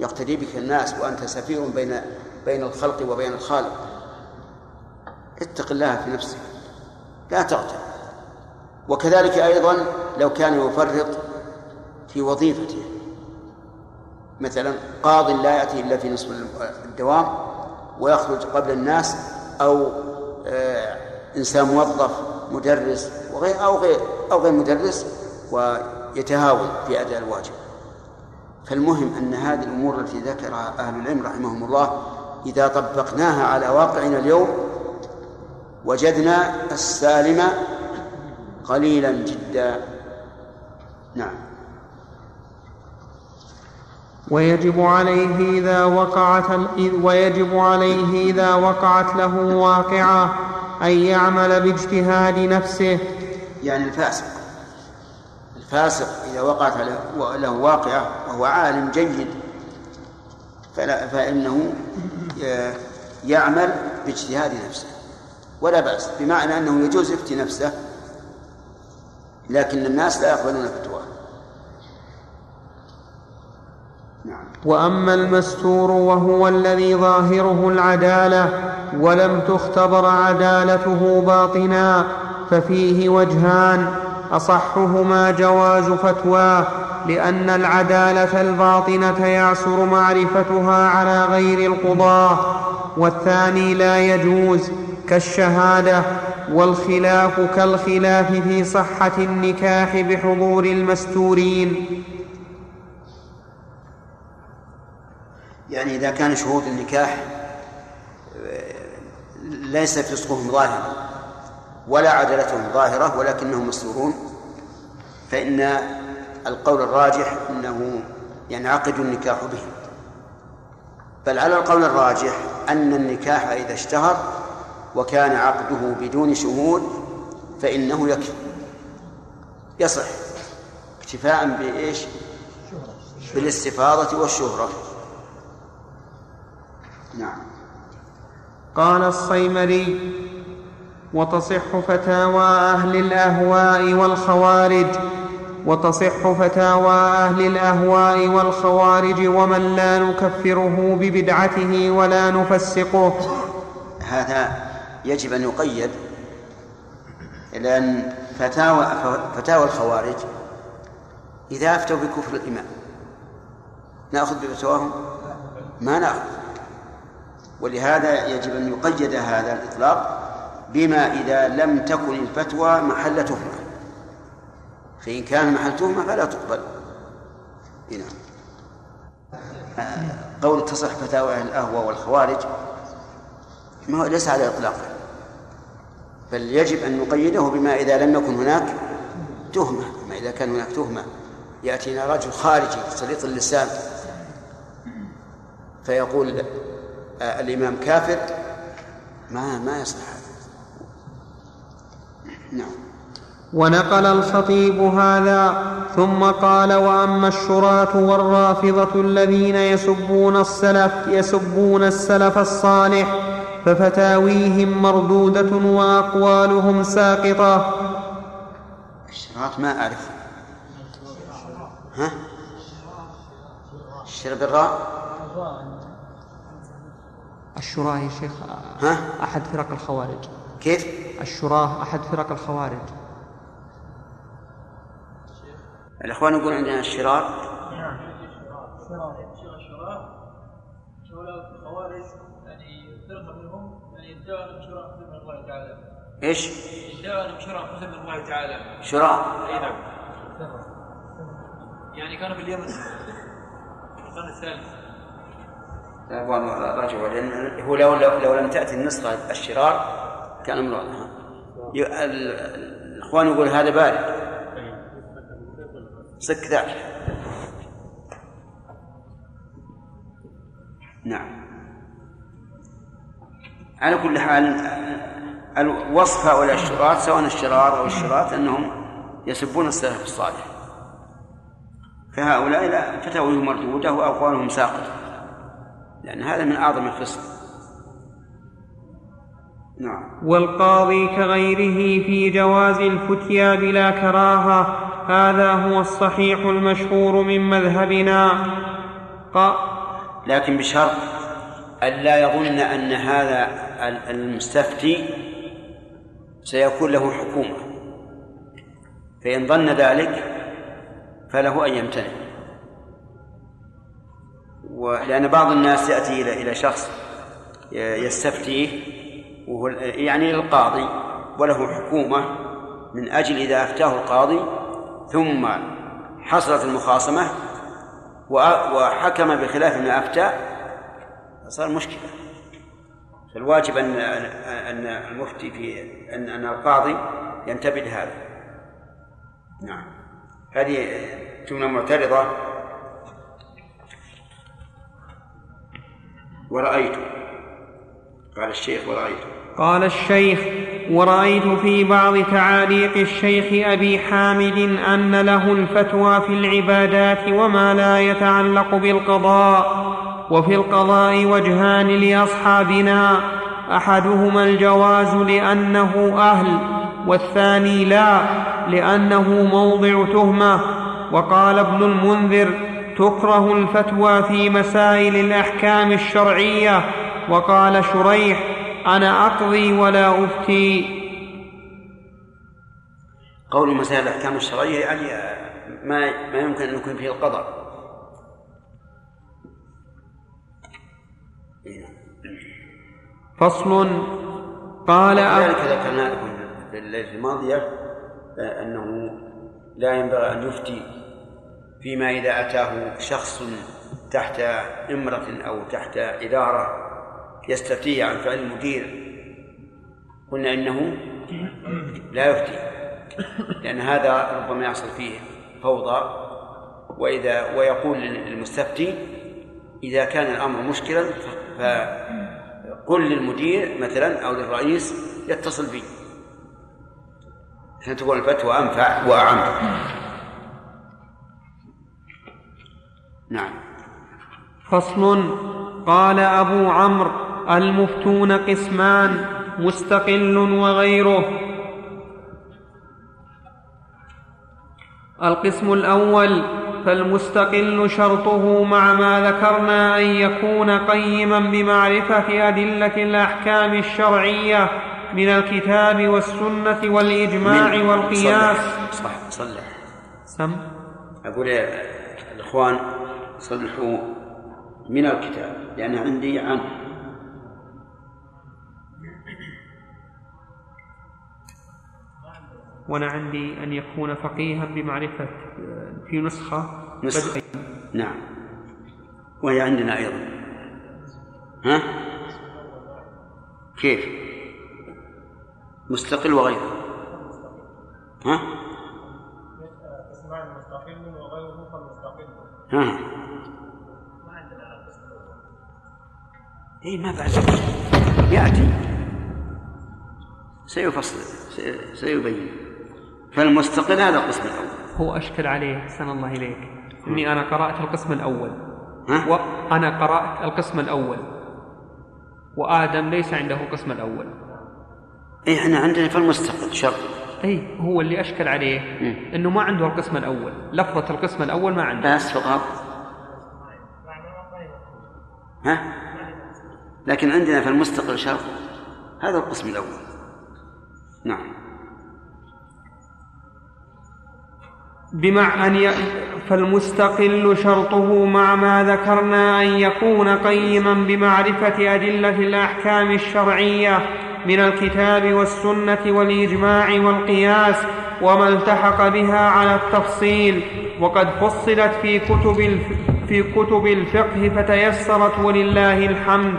يقتدي بك الناس وأنت سفير بين بين الخلق وبين الخالق. اتق الله في نفسك. لا تغتر وكذلك أيضا لو كان يفرط في وظيفته مثلا قاض لا يأتي إلا في نصف الدوام ويخرج قبل الناس أو آه إنسان موظف مدرس وغير أو غير أو غير مدرس ويتهاون في أداء الواجب. فالمهم أن هذه الأمور التي ذكرها أهل العلم رحمهم الله إذا طبقناها على واقعنا اليوم وجدنا السالم قليلا جدا. نعم. ويجب عليه إذا وقعت ويجب عليه إذا وقعت له واقعة أن يعمل باجتهاد نفسه. يعني الفاسق. الفاسق إذا وقعت له واقعة وهو عالم جيد فلا فإنه يعمل باجتهاد نفسه. ولا بأس بمعنى أنه يجوز يفتي نفسه لكن الناس لا يقبلون فتواه نعم. وأما المستور وهو الذي ظاهره العدالة ولم تختبر عدالته باطنا ففيه وجهان أصحهما جواز فتواه لأن العدالة الباطنة يعسر معرفتها على غير القضاة والثاني لا يجوز كالشهادة والخلاف كالخلاف في صحة النكاح بحضور المستورين. يعني إذا كان شهود النكاح ليس فسقهم ظاهرا ولا عدلتهم ظاهرة ولكنهم مستورون فإن القول الراجح أنه ينعقد النكاح بهم بل على القول الراجح أن النكاح إذا اشتهر وكان عقده بدون شهود فإنه يكفي. يصح اكتفاء بإيش؟ بالاستفاضة والشهرة. نعم. قال الصيمري وتصح فتاوى أهل الأهواء والخوارج وتصح فتاوى أهل الأهواء والخوارج ومن لا نكفره ببدعته ولا نفسقه. هذا يجب أن يقيد لأن فتاوى فتاوى الخوارج إذا أفتوا بكفر الإمام نأخذ بفتواهم؟ ما نأخذ. ولهذا يجب أن يقيد هذا الإطلاق بما إذا لم تكن الفتوى محل تهمة. فإن كان محل تهمة فلا تقبل. هنا قول تصح فتاوى أهل الأهوى والخوارج ما هو ليس على إطلاقه بل يجب أن نقيده بما إذا لم يكن هناك تهمة ما إذا كان هناك تهمة. يأتينا رجل خارجي سليط اللسان. فيقول الإمام كافر ما ما يصلح هذا. نعم. ونقل الخطيب هذا ثم قال وأما الشراة والرافضة الذين يسبون السلف يسبون السلف الصالح ففتاويهم مردودة وأقوالهم ساقطة. الشراط ما أعرف. ها؟ الشر بالراء الشراه يا شيخ ها؟ أحد فرق الخوارج. كيف؟ الشراه أحد فرق الخوارج. الإخوان يقول عندنا الشرار الخوارج يعني يعني إيش؟ الله شراء. إي نعم. يعني كانوا في اليمن القرن الثالث. الاخوان راجعوا لأن هو لو لو, لو لم تأتي النسخة الشرار كان أمر ي- ال- الإخوان يقول هذا بارد. صك ذاك. نعم. على كل حال الوصف هؤلاء الشراط سواء الشرار أو الشراط أنهم يسبون السلف الصالح. فهؤلاء لا فتاويهم مردوده واقوالهم ساقطة. لأن هذا من أعظم الفسق. نعم. والقاضي كغيره في جواز الفتيا بلا كراهة هذا هو الصحيح المشهور من مذهبنا. ق... لكن بشرط ألا يظن أن هذا المستفتي سيكون له حكومة. فإن ظن ذلك فله أن يمتنع. ولأن بعض الناس يأتي إلى إلى شخص يستفتيه وهو يعني للقاضي وله حكومة من أجل إذا أفتاه القاضي ثم حصلت المخاصمة وحكم بخلاف ما أفتى صار مشكلة. فالواجب أن أن المفتي في أن أن القاضي ينتبه لهذا. نعم. هذه جملة معترضة. ورأيت. قال الشيخ ورأيت. قال الشيخ ورأيت في بعض تعاليق الشيخ أبي حامد أن له الفتوى في العبادات وما لا يتعلق بالقضاء وفي القضاء وجهان لأصحابنا أحدهما الجواز لأنه أهل والثاني لا لأنه موضع تهمة. وقال ابن المنذر تكره الفتوى في مسائل الأحكام الشرعية. وقال شريح أنا أقضي ولا أفتي. قول مسائل الأحكام الشرعية يعني ما ما يمكن أن يكون فيه القضاء. فصل قال ذلك ذكرنا لكم في الليلة الماضية أنه لا ينبغي أن يفتي فيما إذا أتاه شخص تحت إمرة أو تحت إدارة يستفتيه عن فعل المدير. قلنا إنه لا يفتي لأن هذا ربما يحصل فيه فوضى. وإذا ويقول للمستفتي إذا كان الأمر مشكلا فقل للمدير مثلا أو للرئيس يتصل بي. عشان تكون الفتوى أنفع وأعم. نعم. فصل. قال أبو عمرو المفتون قسمان مستقل وغيره. القسم الأول فالمستقل شرطه مع ما ذكرنا أن يكون قيما بمعرفة أدلة الأحكام الشرعية من الكتاب والسنة والإجماع والقياس. صلح صح صلح. سم. أقول يا الإخوان صلحوا من الكتاب لأن عندي عنه. وأنا عندي أن يكون فقيها بمعرفة في نسخة نسخة. نعم. وهي عندنا أيضا. ها؟ كيف؟ مستقل وغيره. ها؟ ها؟ اي ما بعد. يأتي. سيفصل سي- سيبين. فالمستقل هذا القسم الأول. هو أشكل عليه أحسن الله إليك. إني أنا قرأت القسم الأول. ها؟ وأنا قرأت القسم الأول. وآدم ليس عنده القسم الأول. اي إحنا عندنا فالمستقل شرط. أي هو اللي أشكل عليه. إنه ما عنده القسم الأول. لفظة القسم الأول ما عنده. بس فقط. ها؟ لكن عندنا في المستقل شرط. هذا القسم الأول. نعم. بمع أن ي... فالمستقل شرطه مع ما ذكرنا أن يكون قيما بمعرفة أدلة الأحكام الشرعية من الكتاب والسنة والإجماع والقياس وما التحق بها على التفصيل. وقد فصلت في كتب الف... في كتب الفقه فتيسرت ولله الحمد.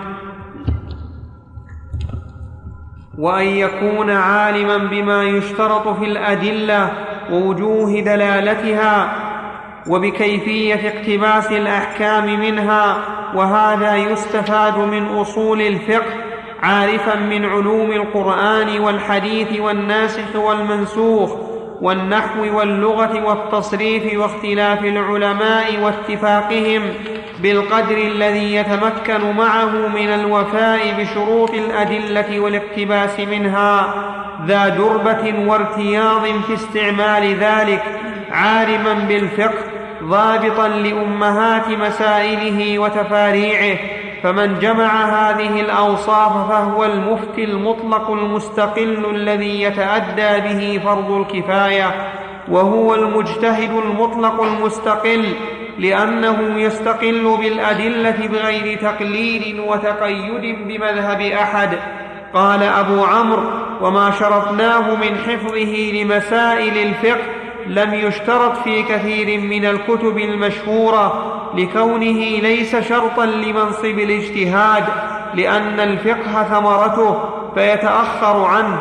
وأن يكون عالما بما يشترط في الأدلة ووجوه دلالتها وبكيفية اقتباس الأحكام منها وهذا يستفاد من أصول الفقه عارفا من علوم القرآن والحديث والناسخ والمنسوخ. والنحو واللغة والتصريف واختلاف العلماء واتفاقهم بالقدر الذي يتمكن معه من الوفاء بشروط الأدلة والاقتباس منها ذا دربة وارتياض في استعمال ذلك عالما بالفقه ضابطا لأمهات مسائله وتفاريعه فمن جمع هذه الأوصاف فهو المفتي المطلق المستقل الذي يتأدى به فرض الكفاية وهو المجتهد المطلق المستقل لأنه يستقل بالأدلة بغير تقليد وتقيد بمذهب أحد. قال أبو عمرو وما شرطناه من حفظه لمسائل الفقه لم يشترط في كثير من الكتب المشهورة لكونه ليس شرطا لمنصب الاجتهاد لأن الفقه ثمرته فيتأخر عنه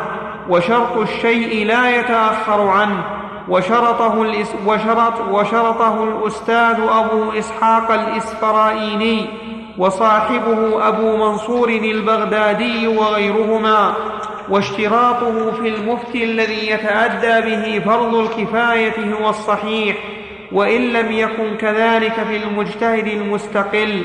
وشرط الشيء لا يتأخر عنه وشرطه, الإس وشرط وشرطه الأستاذ أبو إسحاق الإسفرائيني. وصاحبه أبو منصور البغدادي وغيرهما واشتراطه في المفتي الذي يتأدى به فرض الكفاية هو الصحيح وإن لم يكن كذلك في المجتهد المستقل.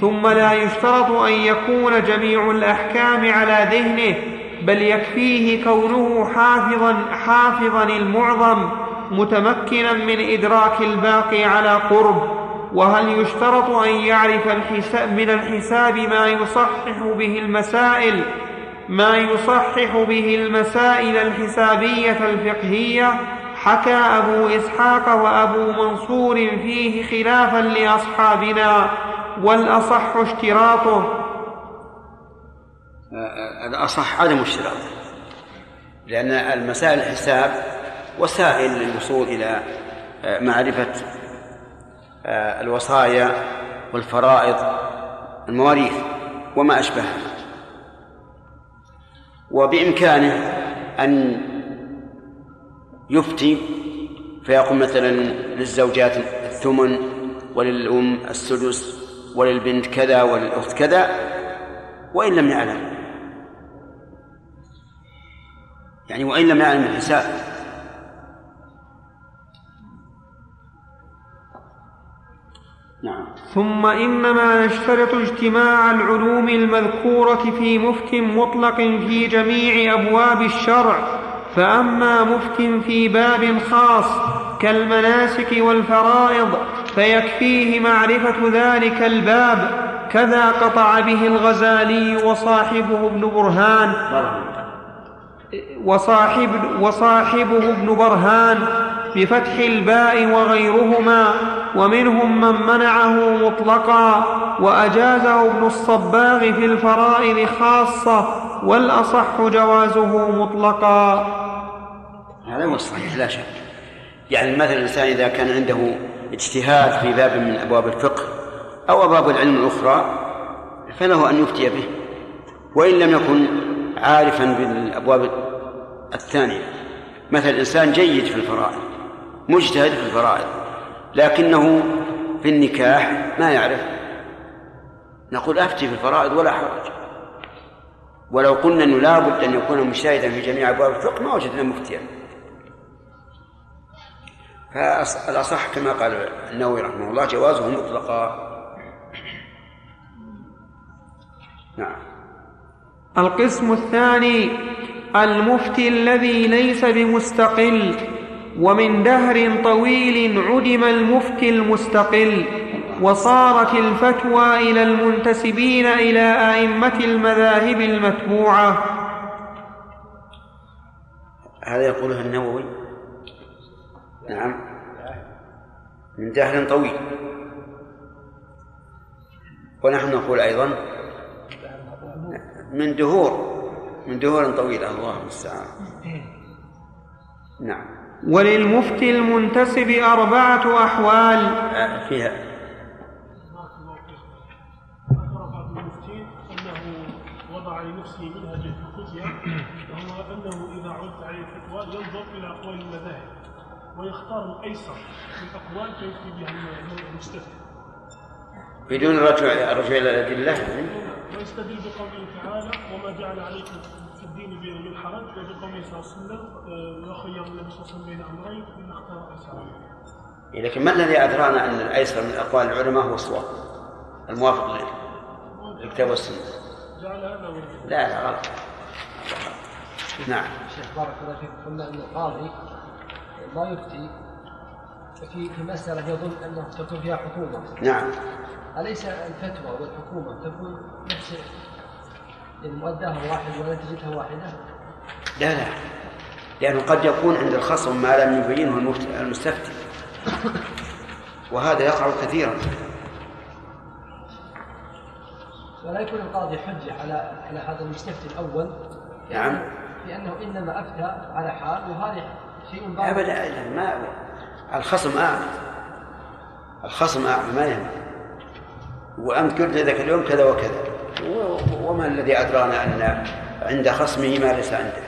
ثم لا يشترط أن يكون جميع الأحكام على ذهنه بل يكفيه كونه حافظا حافظا المعظم متمكنا من إدراك الباقي على قرب. وهل يشترط أن يعرف الحساب من الحساب ما يصحح به المسائل ما يصحح به المسائل الحسابية الفقهية؟ حكى أبو إسحاق وأبو منصور فيه خلافا لأصحابنا والأصح اشتراطه؟ الأصح عدم اشتراط لأن المسائل الحساب وسائل للوصول إلى معرفة الوصايا والفرائض المواريث وما أشبهها. وبإمكانه أن يفتي فيقول مثلا للزوجات الثمن وللأم السدس وللبنت كذا وللأخت كذا وإن لم يعلم. يعني وإن لم يعلم الحساب. ثم إنما يشترط اجتماع العلوم المذكورة في مفت مطلق في جميع أبواب الشرع. فأما مفت في باب خاص كالمناسك والفرائض فيكفيه معرفة ذلك الباب كذا قطع به الغزالي وصاحبه ابن برهان. وصاحب وصاحبه ابن برهان. بفتح الباء وغيرهما ومنهم من منعه مطلقا وأجازه ابن الصباغ في الفرائض خاصة والأصح جوازه مطلقا. هذا هو الصحيح لا شك. يعني مثلا الإنسان إذا كان عنده اجتهاد في باب من أبواب الفقه أو أبواب العلم الأخرى فله أن يفتي به. وإن لم يكن عارفا بالأبواب الثانية. مثلا إنسان جيد في الفرائض مجتهد في الفرائض لكنه في النكاح ما يعرف. نقول أفتي في الفرائض ولا حرج. ولو قلنا إنه لابد أن يكون مجتهدا في جميع أبواب الفقه ما وجدنا مفتيا. فالأصح كما قال النووي رحمه الله جوازه مطلقا. نعم. القسم الثاني المفتي الذي ليس بمستقل. ومن دهر طويل عدم المفتي المستقل وصارت الفتوى إلى المنتسبين إلى أئمة المذاهب المتبوعة. هذا يقوله النووي. نعم. من دهر طويل. ونحن نقول أيضا من دهور من دهور طويلة. الله المستعان. نعم. وللمفتي المنتسب أربعة أحوال. فيها. ذكر بعض المفتين انه وضع لنفسه منهجا في الفتيا وهو انه اذا عرضت عليه الفتوى ينظر إلى اقوال المذاهب ويختار الايسر من الاقوال فيفتي بها المستفتي بدون الرجوع الرجوع إلى الادله. ويستدل بقوله تعالى وما جعل عليكم من صلى الله عليه وسلم وخير النبي صلى الله عليه وسلم بين أمرين فان اختار ايسرهما لكن ما الذي أدرانا أن الأيسر من أقوال العلماء هو الصواب؟ الموافق للكتاب والسنة. جعل هذا وجه. لا لا غلط. نعم. شيخ بارك الله فيك. قلنا أن القاضي لا يفتي في في مسألة يظن أنه تكون فيها حكومة. نعم. أليس الفتوى والحكومة تكون نفس واحد ونتيجتها واحدة؟ لا لا. لأنه قد يكون عند الخصم ما لم يبينه المستفتي. وهذا يقع كثيرا. ولا يكون القاضي حجة على على هذا المستفتي الأول. نعم. لأنه إنما أفتى على حال وهذا شيء باطل. أبدا لا، ما الخصم أعمى. الخصم أعمى ما يهم وأنت قلت ذاك اليوم كذا وكذا. وما الذي أدرانا أن عند خصمه ما ليس عنده.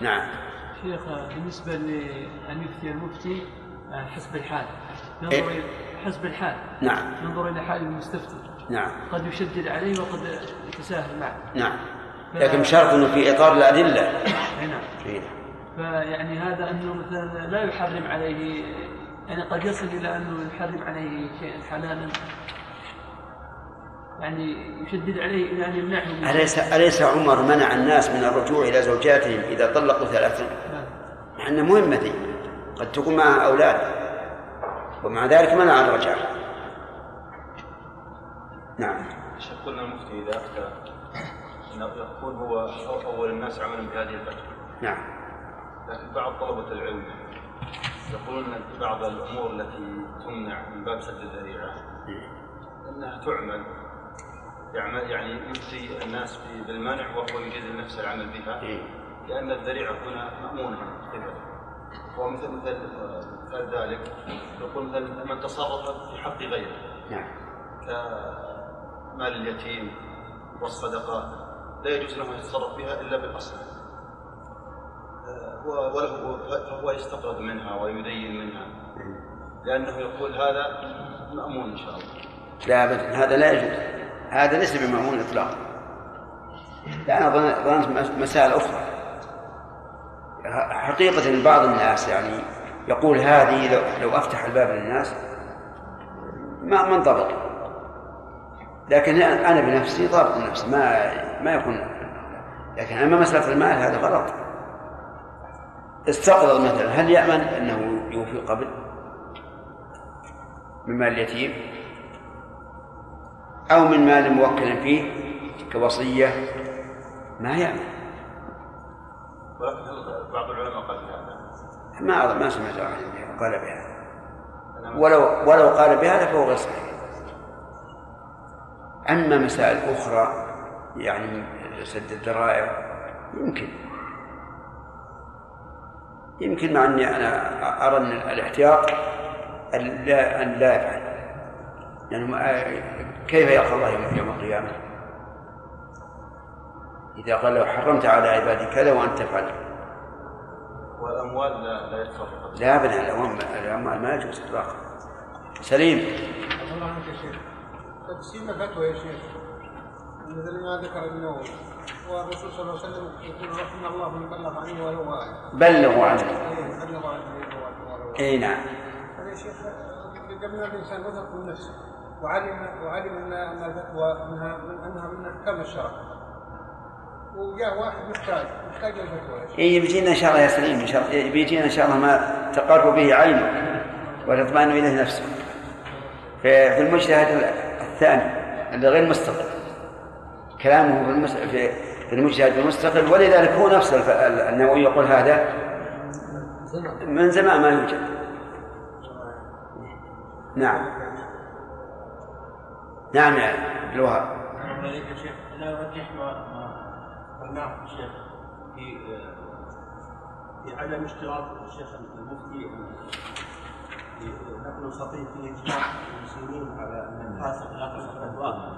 نعم. شيخ بالنسبة لأن يفتي المفتي حسب الحال. إيه. ننظر إلى حسب الحال. نعم. ننظر إلى حال المستفتي. نعم. قد يشدد عليه وقد يتساهل معه. نعم. لكن بشرط أنه في إطار الأدلة. أي نعم. إيه. فيعني هذا أنه مثلا لا يحرم عليه يعني قد يصل إلى أنه يحرم عليه شيئا حلالا. يعني يشدد عليه إلى أن يمنعه من أليس أليس عمر منع الناس من الرجوع إلى زوجاتهم إذا طلقوا ثلاثا؟ نعم. مع مهمة دي قد تكون معها أولاد. ومع ذلك منع الرجعة. نعم. الشيخ قلنا المفتي إذا أفتى انه يكون هو أول الناس عملا بهذه الفتوى. نعم. لكن بعض طلبة العلم يقولون أن بعض الأمور التي تمنع من باب سد الذريعة أنها تعمل. يعني يفتي الناس بالمنع وهو يجيز نفسه العمل بها. لأن الذريعة هنا مأمونة. كذا ومثل مثل مثال ذلك يقول مثل من تصرف في حق غيره. نعم. كمال اليتيم والصدقات لا يجوز له أن يتصرف بها إلا بالأصل. آه، وله فهو يستقرض منها ويدين منها. لأنه يقول هذا مأمون إن شاء الله. لا أبدا هذا لا يجوز. هذا ليس بمأمون إطلاقا. ظن- ظننت مسائل أخرى. حقيقة بعض الناس يعني يقول هذه لو, لو أفتح الباب للناس ما ما انضبط. لكن أنا بنفسي ضابط النفس ما ما يكون لكن أما مسألة المال هذا غلط. استقرض مثلا هل يأمن أنه يوفي قبل من مال اليتيم؟ أو من مال موكل فيه كوصية ما يأمن ولكن بعض العلماء قال بهذا. ما أظن ما سمعت أحد قال بهذا. ولو ولو قال بهذا فهو غير صحيح. أما مسائل أخرى يعني سد الذرائع يمكن. يمكن مع أني أنا أرى أن الاحتياط أن لا, أن لا يفعل. لأنه ما- كيف يلقى الله يوم- القيامة؟ إذا قال له حرمت على عبادي كذا وأنت تفعل والأموال لا, لا يتصرف لا أبدا الأموال ما يجوز إطلاقا. سليم. الله عنك يا شيخ تقسيم فتوى يا شيخ. مثل ما ذكر ابن والرسول صلى الله عليه وسلم يقول رحم الله من بلغ عني ولو واحد بلغوا عنه. إيه، بلغ عني ولو واحد اي نعم. هذا يا شيخ قبل الإنسان وثق من نفسه. وعلم وعلم ان ان الفتوى انها من أنها من أحكام الشرع. وجاء واحد محتاج محتاج للفتوى إيه بيجينا إن شاء الله يا سليم إن شاء الله بيجينا إن شاء الله ما تقر به عينه وتطمئن اليه نفسه في في المجتهد الثاني اللي غير مستقل. كلامه في. في المجتهد المستقل ولذلك هو نفسه. النووي يقول هذا. من زمان ما يوجد. نعم. نعم يا عبد الوهاب يا شيخ. أنا ارجح ما قلناه الشيخ في في عدم اشتراط الشيخ المفتي. في نقل الخطيب في اجماع المسلمين على أن الفاسق لا تصح فتواه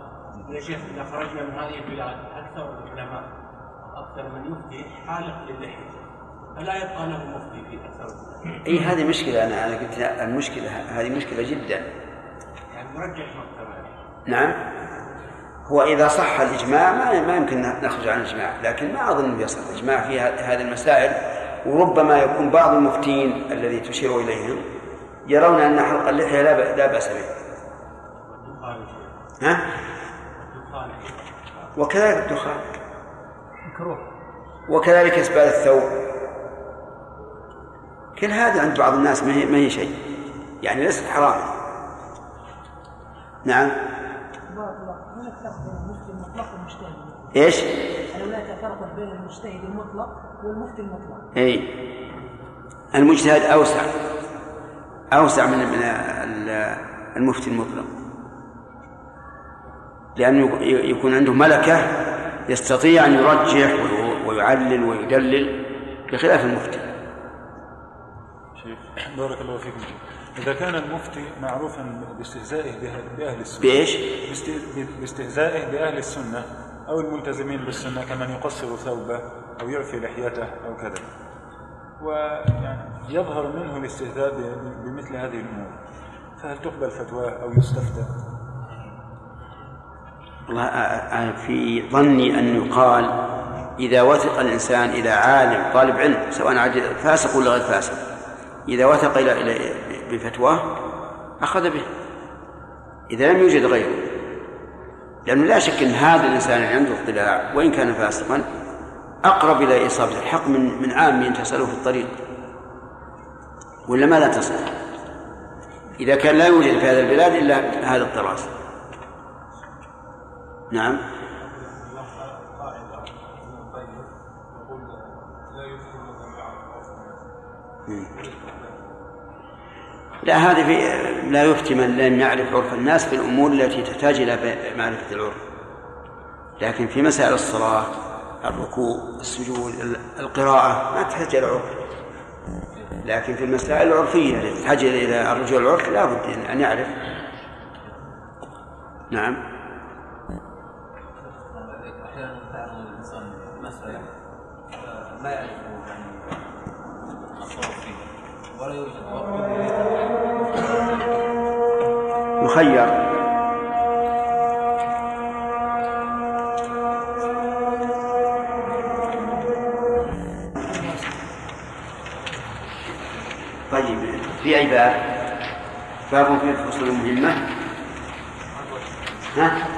يا شيخ إذا خرجنا من هذه البلاد أكثر العلماء أكثر من يفتي حالق للحيه فلا يبقى له مفتي في أكثر إي هذه مشكلة أنا أنا قلت المشكلة هذه مشكلة جدا. يعني نرجح مكتبه نعم. هو إذا صح الإجماع ما ما يمكن نخرج عن الإجماع لكن ما أظن يصح الإجماع في هذه المسائل. وربما يكون بعض المفتين الذي تشير إليهم يرون أن حلق اللحية لا بأس به. ها؟ وكذلك الدخان. وكذلك إسبال الثوب. كل هذا عند بعض الناس ما هي, ما هي شيء. يعني ليست حرام. نعم بارك الله هناك فرق بين المفتي المطلق والمجتهد المطلق إيش؟ هل هناك فرق بين المجتهد المطلق والمفتي المطلق؟ إي المجتهد أوسع أوسع من من ال- المفتي المطلق لأنه يك- يكون عنده ملكة يستطيع أن يرجح وي- ويعلل ويدلل بخلاف المفتي شيخ بارك الله فيكم إذا كان المفتي معروفا باستهزائه بأهل- السنة بإيش؟ باست- باستهزائه بأهل السنة أو الملتزمين بالسنة كمن يقصر ثوبه أو يعفي لحيته أو كذا. ويعني يظهر منه الاستهزاء بمثل هذه الأمور. فهل تقبل فتواه أو يستفتى؟ والله في ظني أن يقال إذا وثق الإنسان إلى عالم طالب علم سواء فاسق ولا غير فاسق إذا وثق إلى بفتواه أخذ به. إذا لم يوجد غيره. لأنه لا شك أن هذا الإنسان اللي عنده اطلاع وإن كان فاسقا أقرب إلى إصابة الحق من من عام تسأله في الطريق. ولا ما لا تصل إذا كان لا يوجد في هذه البلاد إلا هذا الطراز. نعم. لا هذه في لا يفتي من لم يعرف عرف الناس في الأمور التي تحتاج إلى معرفة العرف. لكن في مسائل الصلاة الركوع السجود القراءة ما تحتاج إلى عرف. لكن في المسائل العرفية التي تحتاج إلى الرجوع العرف لا بد ان يعرف. نعم. آه، ما يعرف يعني الصواب فيه ولا يوجد وقت مخير طيب في أي باب؟ باب في الفصول المهمة ها؟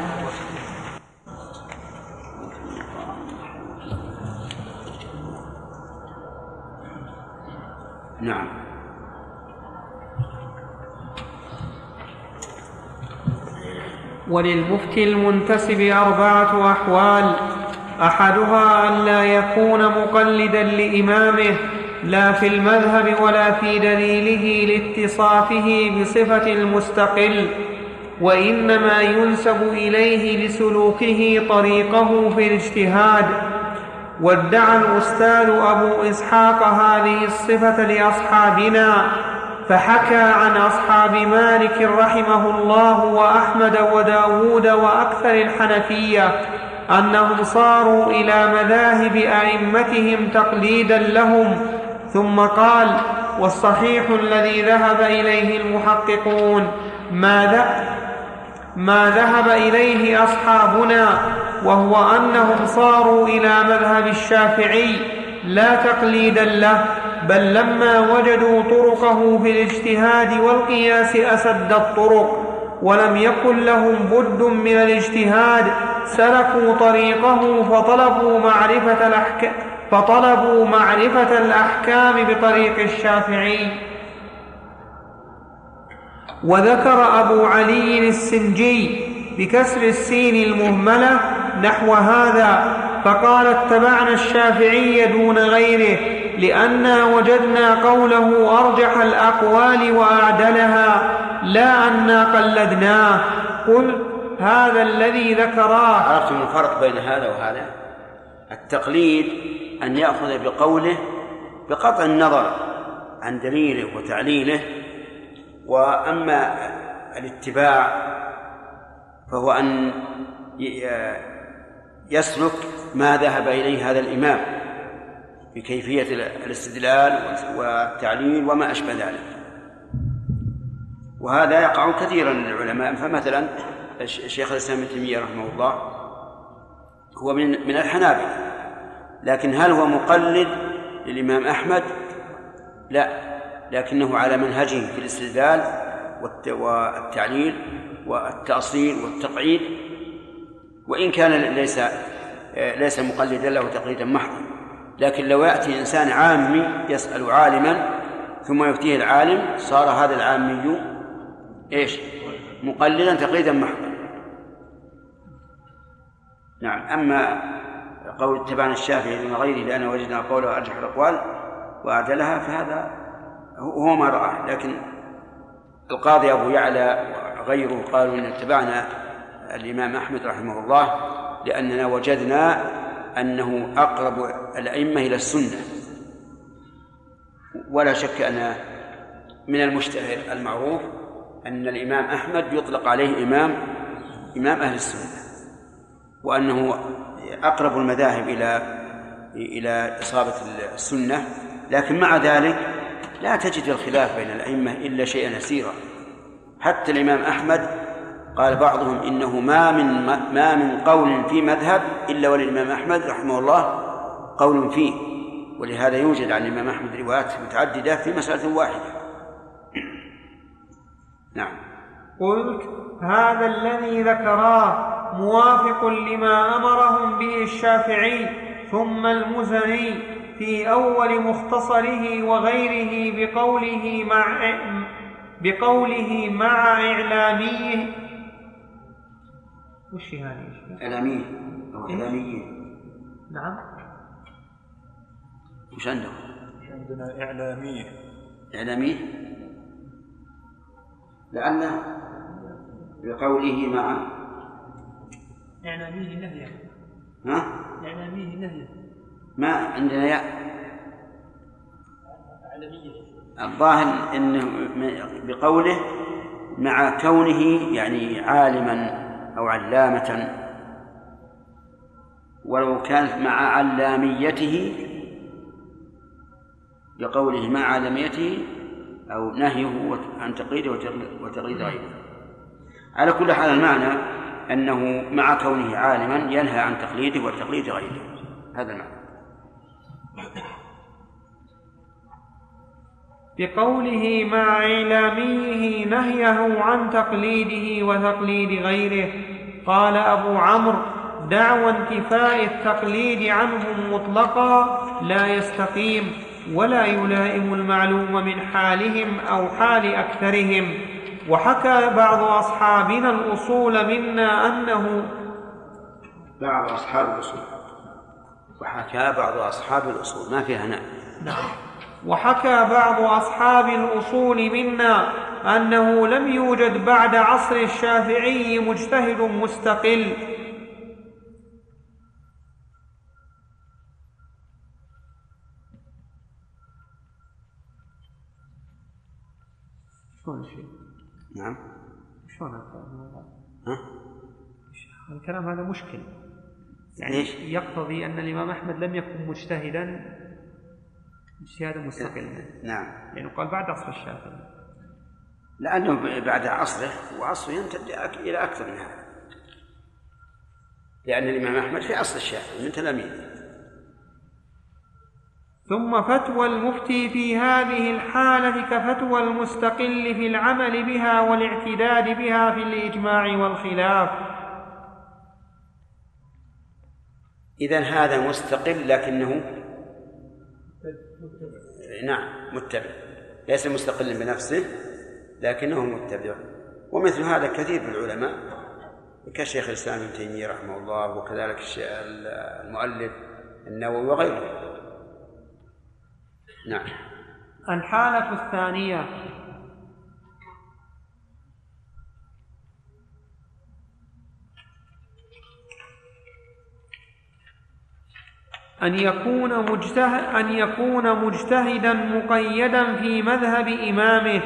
نعم وللمفتي المنتسب أربعة أحوال. أحدها أن لا يكون مقلدا لإمامه لا في المذهب ولا في دليله لاتصافه بصفة المستقل وإنما ينسب إليه لسلوكه طريقه في الاجتهاد. وادعى الأستاذ أبو إسحاق هذه الصفة لأصحابنا فحكى عن أصحاب مالك رحمه الله وأحمد وداود وأكثر الحنفية أنهم صاروا إلى مذاهب أئمتهم تقليدا لهم ثم قال والصحيح الذي ذهب إليه المحققون ما, ما ذهب إليه أصحابنا وهو أنهم صاروا إلى مذهب الشافعي لا تقليدا له. بل لما وجدوا طرقه في الاجتهاد والقياس أسد الطرق ولم يكن لهم بد من الاجتهاد سلكوا طريقه فطلبوا معرفة الأحكام فطلبوا معرفة الأحكام بطريق الشافعي. وذكر أبو علي السنجي بكسر السين المهملة نحو هذا فقال اتبعنا الشافعي دون غيره لأنا وجدنا قوله أرجح الأقوال وأعدلها لا أنا قلدناه. قل هذا الذي ذكراه. عرفتم الفرق بين هذا وهذا؟ التقليد أن يأخذ بقوله بقطع النظر عن دليله وتعليله وأما الاتباع فهو أن يسلك ما ذهب إليه هذا الإمام بكيفية الاستدلال والتعليل وما أشبه ذلك وهذا يقع كثيرا للعلماء فمثلا الشيخ الإسلام ابن تيمية رحمه الله هو من من الحنابلة لكن هل هو مقلد للإمام أحمد؟ لا لكنه على منهجه في الاستدلال والتعليل والتأصيل والتقعيد وإن كان ليس ليس مقلدا له تقليدا محضا. لكن لو يأتي إنسان عامي يسأل عالما ثم يفتيه العالم صار هذا العامي إيش؟ مقلدا تقليدا محضا. نعم أما قول اتبعنا الشافعي دون غيره لأن وجدنا قوله أرجح الأقوال وأعدلها فهذا هو ما رآه لكن القاضي أبو يعلى وغيره قالوا إن اتبعنا الإمام أحمد رحمه الله لأننا وجدنا أنه أقرب الأئمة إلى السنة. ولا شك أن من المشتهر المعروف أن الإمام أحمد يطلق عليه إمام إمام أهل السنة وأنه أقرب المذاهب إلى إلى إصابة السنة. لكن مع ذلك لا تجد الخلاف بين الأئمة إلا شيئا يسيرا. حتى الإمام أحمد قال بعضهم إنه ما من ما من قول في مذهب إلا وللإمام أحمد رحمه الله قول فيه ولهذا يوجد عن الإمام أحمد روايات متعددة في مسألة واحدة. نعم. قلت هذا الذي ذكراه موافق لما أمرهم به الشافعي ثم المزني في أول مختصره وغيره بقوله مع بقوله مع إعلاميه وش هذه؟ إعلامية أو؟ إعلامية نعم. وش عندهم؟ عندنا؟ إعلامية. إعلامية؟ لعله بقوله مع إعلامية نهيا ها؟ إعلامية نهيا ما عندنا ياء. إعلامية. الظاهر إنه بقوله مع كونه يعني عالما. أو علامة. ولو كانت مع علاميته بقوله مع علاميته أو نهيه عن تقليده وتقليد غيره. على كل حال المعنى أنه مع كونه عالما ينهى عن تقليده وتقليد غيره. هذا المعنى. بقوله مع إعلاميه نهيه عن تقليده وتقليد غيره. قال أبو عمرو دعوى انتفاء التقليد عنهم مطلقا لا يستقيم ولا يلائم المعلوم من حالهم أو حال أكثرهم. وحكى بعض أصحابنا الأصول منا أنه بعض أصحاب الأصول. وحكى بعض أصحاب الأصول. ما فيها نعم. نعم. وحكى بعض أصحاب الأصول منا أنه لم يوجد بعد عصر الشافعي مجتهد مستقل شلون شيء؟ نعم شلون هذا؟ ها؟ الكلام هذا مشكل يعني ليش؟ يقتضي أن الإمام أحمد لم يكن مجتهدا اجتهادا مستقلا نعم. لأنه قال بعد عصر الشافعي. لأنه بعد عصره وعصره يمتد إلى أكثر من هذا. لأن الإمام أحمد في عصر الشافعي من تلاميذه. ثم فتوى المفتي في هذه الحالة كفتوى المستقل في العمل بها والاعتداد بها في الإجماع والخلاف. إذا هذا مستقل لكنه نعم متبع. ليس مستقلا بنفسه لكنه متبع. ومثل هذا كثير من العلماء كشيخ الإسلام ابن تيمية رحمه الله وكذلك المؤلف النووي وغيره. نعم. الحالة الثانية. أن يكون مجتهد أن يكون مجتهدا مقيدا في مذهب إمامه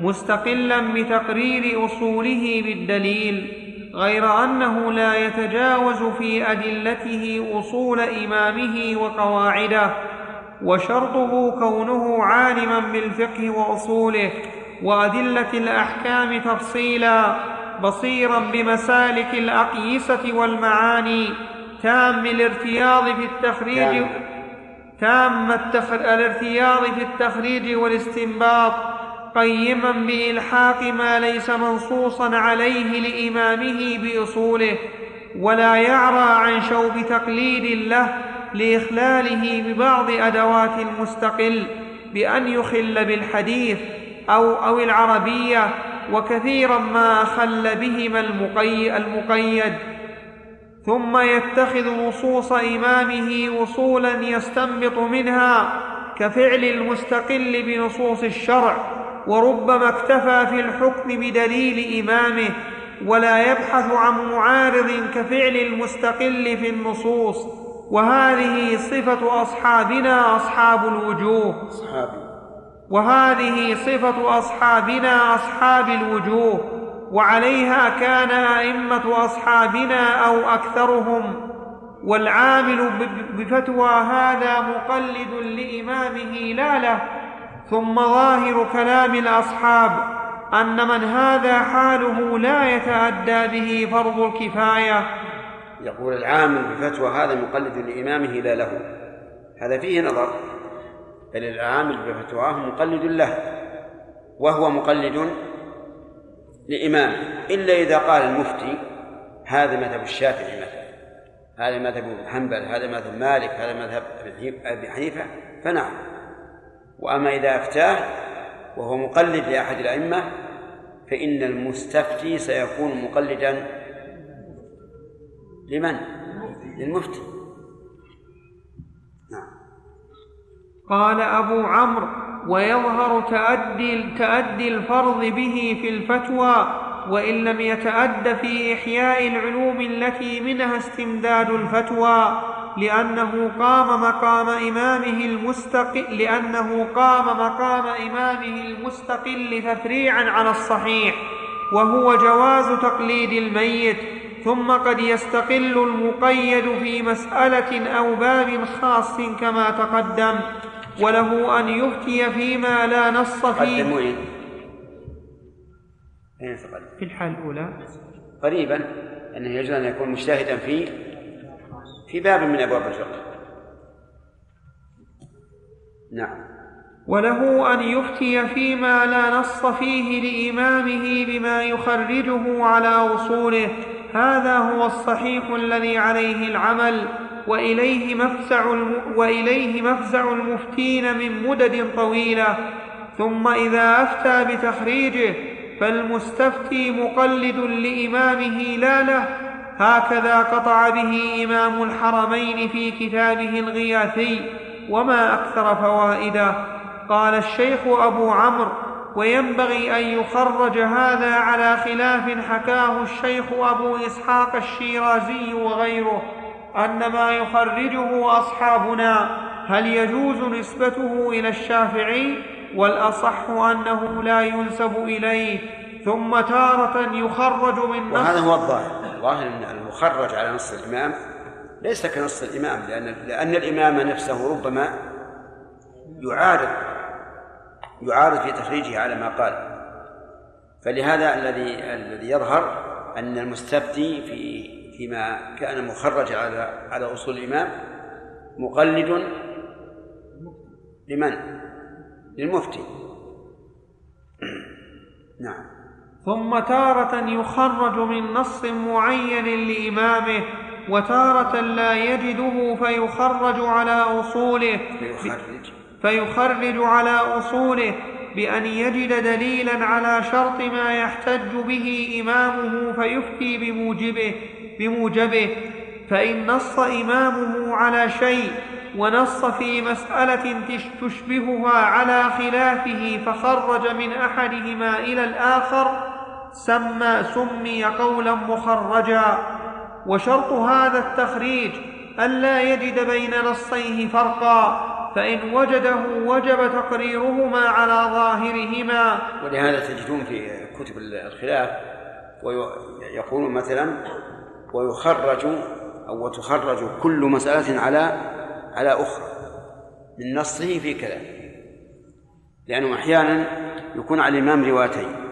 مستقلا بتقرير أصوله بالدليل غير أنه لا يتجاوز في أدلته أصول إمامه وقواعده وشرطه كونه عالما بالفقه وأصوله وأدلة الأحكام تفصيلا بصيرا بمسالك الأقيسة والمعاني تام الارتياض في التخريج تام. الارتياض في التخريج والاستنباط قيما بإلحاق ما ليس منصوصا عليه لإمامه بأصوله ولا يعرى عن شوب تقليد له لإخلاله ببعض أدوات المستقل بأن يخل بالحديث أو أو العربية وكثيرا ما أخل بهما المقي المقيد ثم يتخذ نصوص إمامه وصولا يستنبط منها كفعل المستقل بنصوص الشرع وربما اكتفى في الحكم بدليل إمامه ولا يبحث عن معارض كفعل المستقل في النصوص. وهذه صفة أصحابنا أصحاب الوجوه. أصحابي. وهذه صفة أصحابنا أصحاب الوجوه. وعليها كان أئمة أصحابنا أو أكثرهم والعامل بفتوى هذا مقلد لإمامه لا له ثم ظاهر كلام الأصحاب أن من هذا حاله لا يتأدى به فرض الكفاية. يقول العامل بفتوى هذا مقلد لإمامه لا له. هذا فيه نظر بل العامل بفتواه مقلد له وهو مقلد لإمامه إلا إذا قال المفتي هذا مذهب الشافعي مثلا. هذا مذهب ابن حنبل هذا مذهب مالك هذا مذهب أبي حنيفة فنعم. وأما إذا أفتاه وهو مقلد لأحد الأئمة فإن المستفتي سيكون مقلدا لمن؟ للمفتي. قال أبو عمرو ويظهر تأدي, تأدي الفرض به في الفتوى وإن لم يتأد في إحياء العلوم التي منها استمداد الفتوى لأنه قام مقام إمامه المستقل لأنه قام مقام إمامه المستقل تفريعا على الصحيح وهو جواز تقليد الميت ثم قد يستقل المقيد في مسألة أو باب خاص كما تقدم. وله أن يفتي فيما لا نص فيه؟ أين تقدم؟ في الحال الأولى. قريبا أنه يجوز أن يكون مجتهدا في في باب من أبواب الفقه. نعم. وله أن يفتي فيما لا نص فيه لإمامه بما يخرجه على أصوله. هذا هو الصحيح الذي عليه العمل. وإليه مفزع. وإليه مفزع المفتين من مدد طويلة. ثم إذا أفتى بتخريجه فالمستفتي مقلد لإمامه لا له. هكذا قطع به إمام الحرمين في كتابه الغياثي وما أكثر فوائده. قال الشيخ أبو عمرو وينبغي أن يخرج هذا على خلاف حكاه الشيخ أبو إسحاق الشيرازي وغيره. ان ما يخرجه أصحابنا هل يجوز نسبته إلى الشافعي؟ والأصح أنه لا ينسب إليه ثم تارة يخرج من نص وهذا هو الظاهر. الظاهر إن المخرج على نص الإمام ليس كنص الإمام لأن لأن الإمام نفسه ربما يعارض يعارض في تخريجه على ما قال. فلهذا الذي الذي يظهر أن المستفتي في فيما كان مخرج على على أصول الإمام مقلد لمن؟ للمفتي. نعم. ثم تارة يخرج من نص معين لإمامه وتارة لا يجده فيخرج على أصوله فيخرج. فيخرج على أصوله بأن يجد دليلا على شرط ما يحتج به إمامه فيفتي بموجبه. بموجبه فإن نص إمامه على شيء ونص في مسألة تشبهها على خلافه فخرج من أحدهما إلى الآخر سمى سمي قولا مخرجا. وشرط هذا التخريج ألا يجد بين نصيه فرقا فإن وجده وجب تقريرهما على ظاهرهما. ولهذا تجدون في كتب الخلاف ويقولون مثلا ويخرج أو وتخرج كل مسألة على على أخرى من نصه في كلام. لأنه أحيانا يكون على الإمام روايتين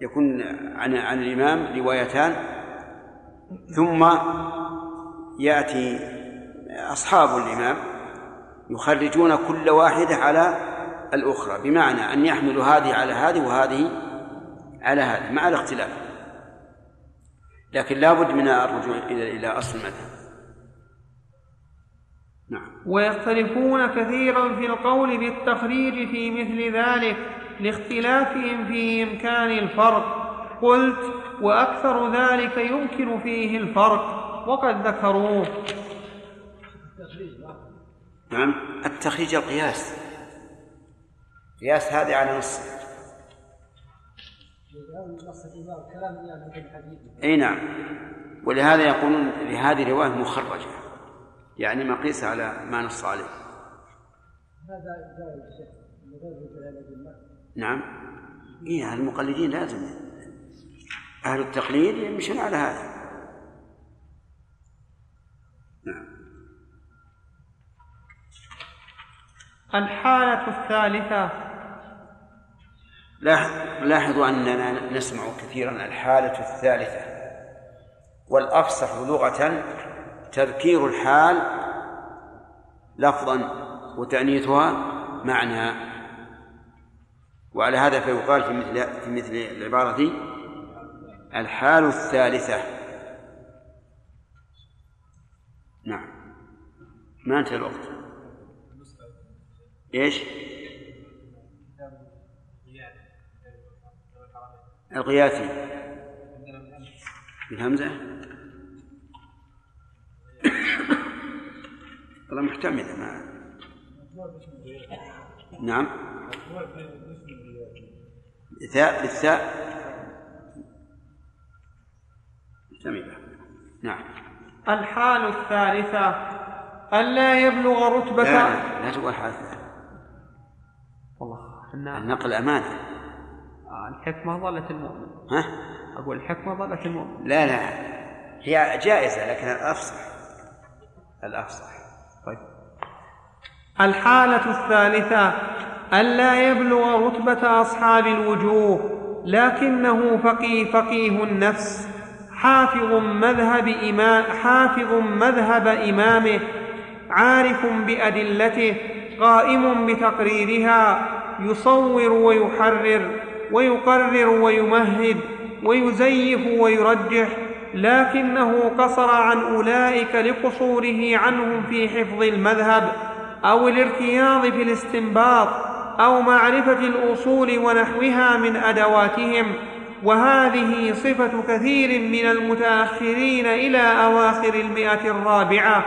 يكون عن عن الإمام روايتان ثم يأتي أصحاب الإمام يخرجون كل واحدة على الأخرى بمعنى أن يحملوا هذه على هذه وهذه على هذه مع الاختلاف. لكن لا بد من الرجوع إلى إلى أصل المذهب. نعم. ويختلفون كثيرا في القول بالتخريج في مثل ذلك لاختلافهم في إمكان الفرق. قلت وأكثر ذلك يمكن فيه الفرق وقد ذكروه. نعم. التخريج القياس. قياس هذه على نص أي نعم. ولهذا يقولون لهذه الرواية مخرجة. يعني مقيس على ما نص عليه. نعم. إيه المقلدين لازم. أهل التقليد يمشون على هذا. نعم. الحالة الثالثة لاحظوا أننا نسمع كثيرا الحالة الثالثة. والأفصح لغة تذكير الحال لفظا وتأنيثها معنى. وعلى هذا فيقال في مثل في مثل العبارة دي الحال الثالثة. نعم. ما انتهى الوقت؟ إيش؟ الغياثي الهمزة والله محتملة ما. نعم. الثاء بالثاء. محتملة. نعم. الحال الثالثة. ألا يبلغ رتبة. لا لا تقول حال ثالثة والله النقل أمانة. الحكمة ظلت المؤمن. ها؟ أقول الحكمة ظلت المؤمن. لا لا. هي جائزة لكن الأفصح. الأفصح. طيب. الحالة الثالثة ألا يبلغ رتبة أصحاب الوجوه لكنه فقيه فقيه النفس. حافظ مذهب إمام حافظ مذهب إمامه عارف بأدلته قائم بتقريرها يصور ويحرر. ويقرر ويمهد ويزيف ويرجح لكنه قصر عن أولئك لقصوره عنهم في حفظ المذهب أو الارتياض في الاستنباط أو معرفة الأصول ونحوها من أدواتهم. وهذه صفة كثير من المتأخرين إلى أواخر المئة الرابعة.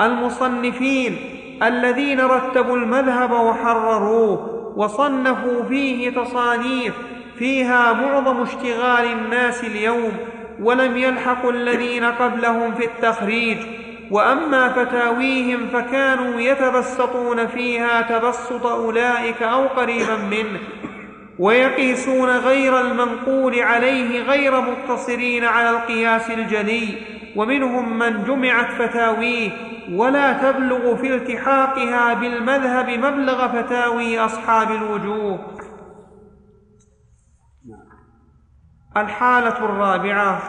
المصنفين الذين رتبوا المذهب وحرروه وصنفوا فيه تصانيف فيها معظم اشتغال الناس اليوم ولم يلحقوا الذين قبلهم في التخريج. وأما فتاويهم فكانوا يتبسطون فيها تبسط أولئك أو قريبا منه ويقيسون غير المنقول عليه غير مقتصرين على القياس الجلي. ومنهم من جمعت فتاويه ولا تبلغ في التحاقها بالمذهب مبلغ فتاوي أصحاب الوجوه. الحالة الرابعة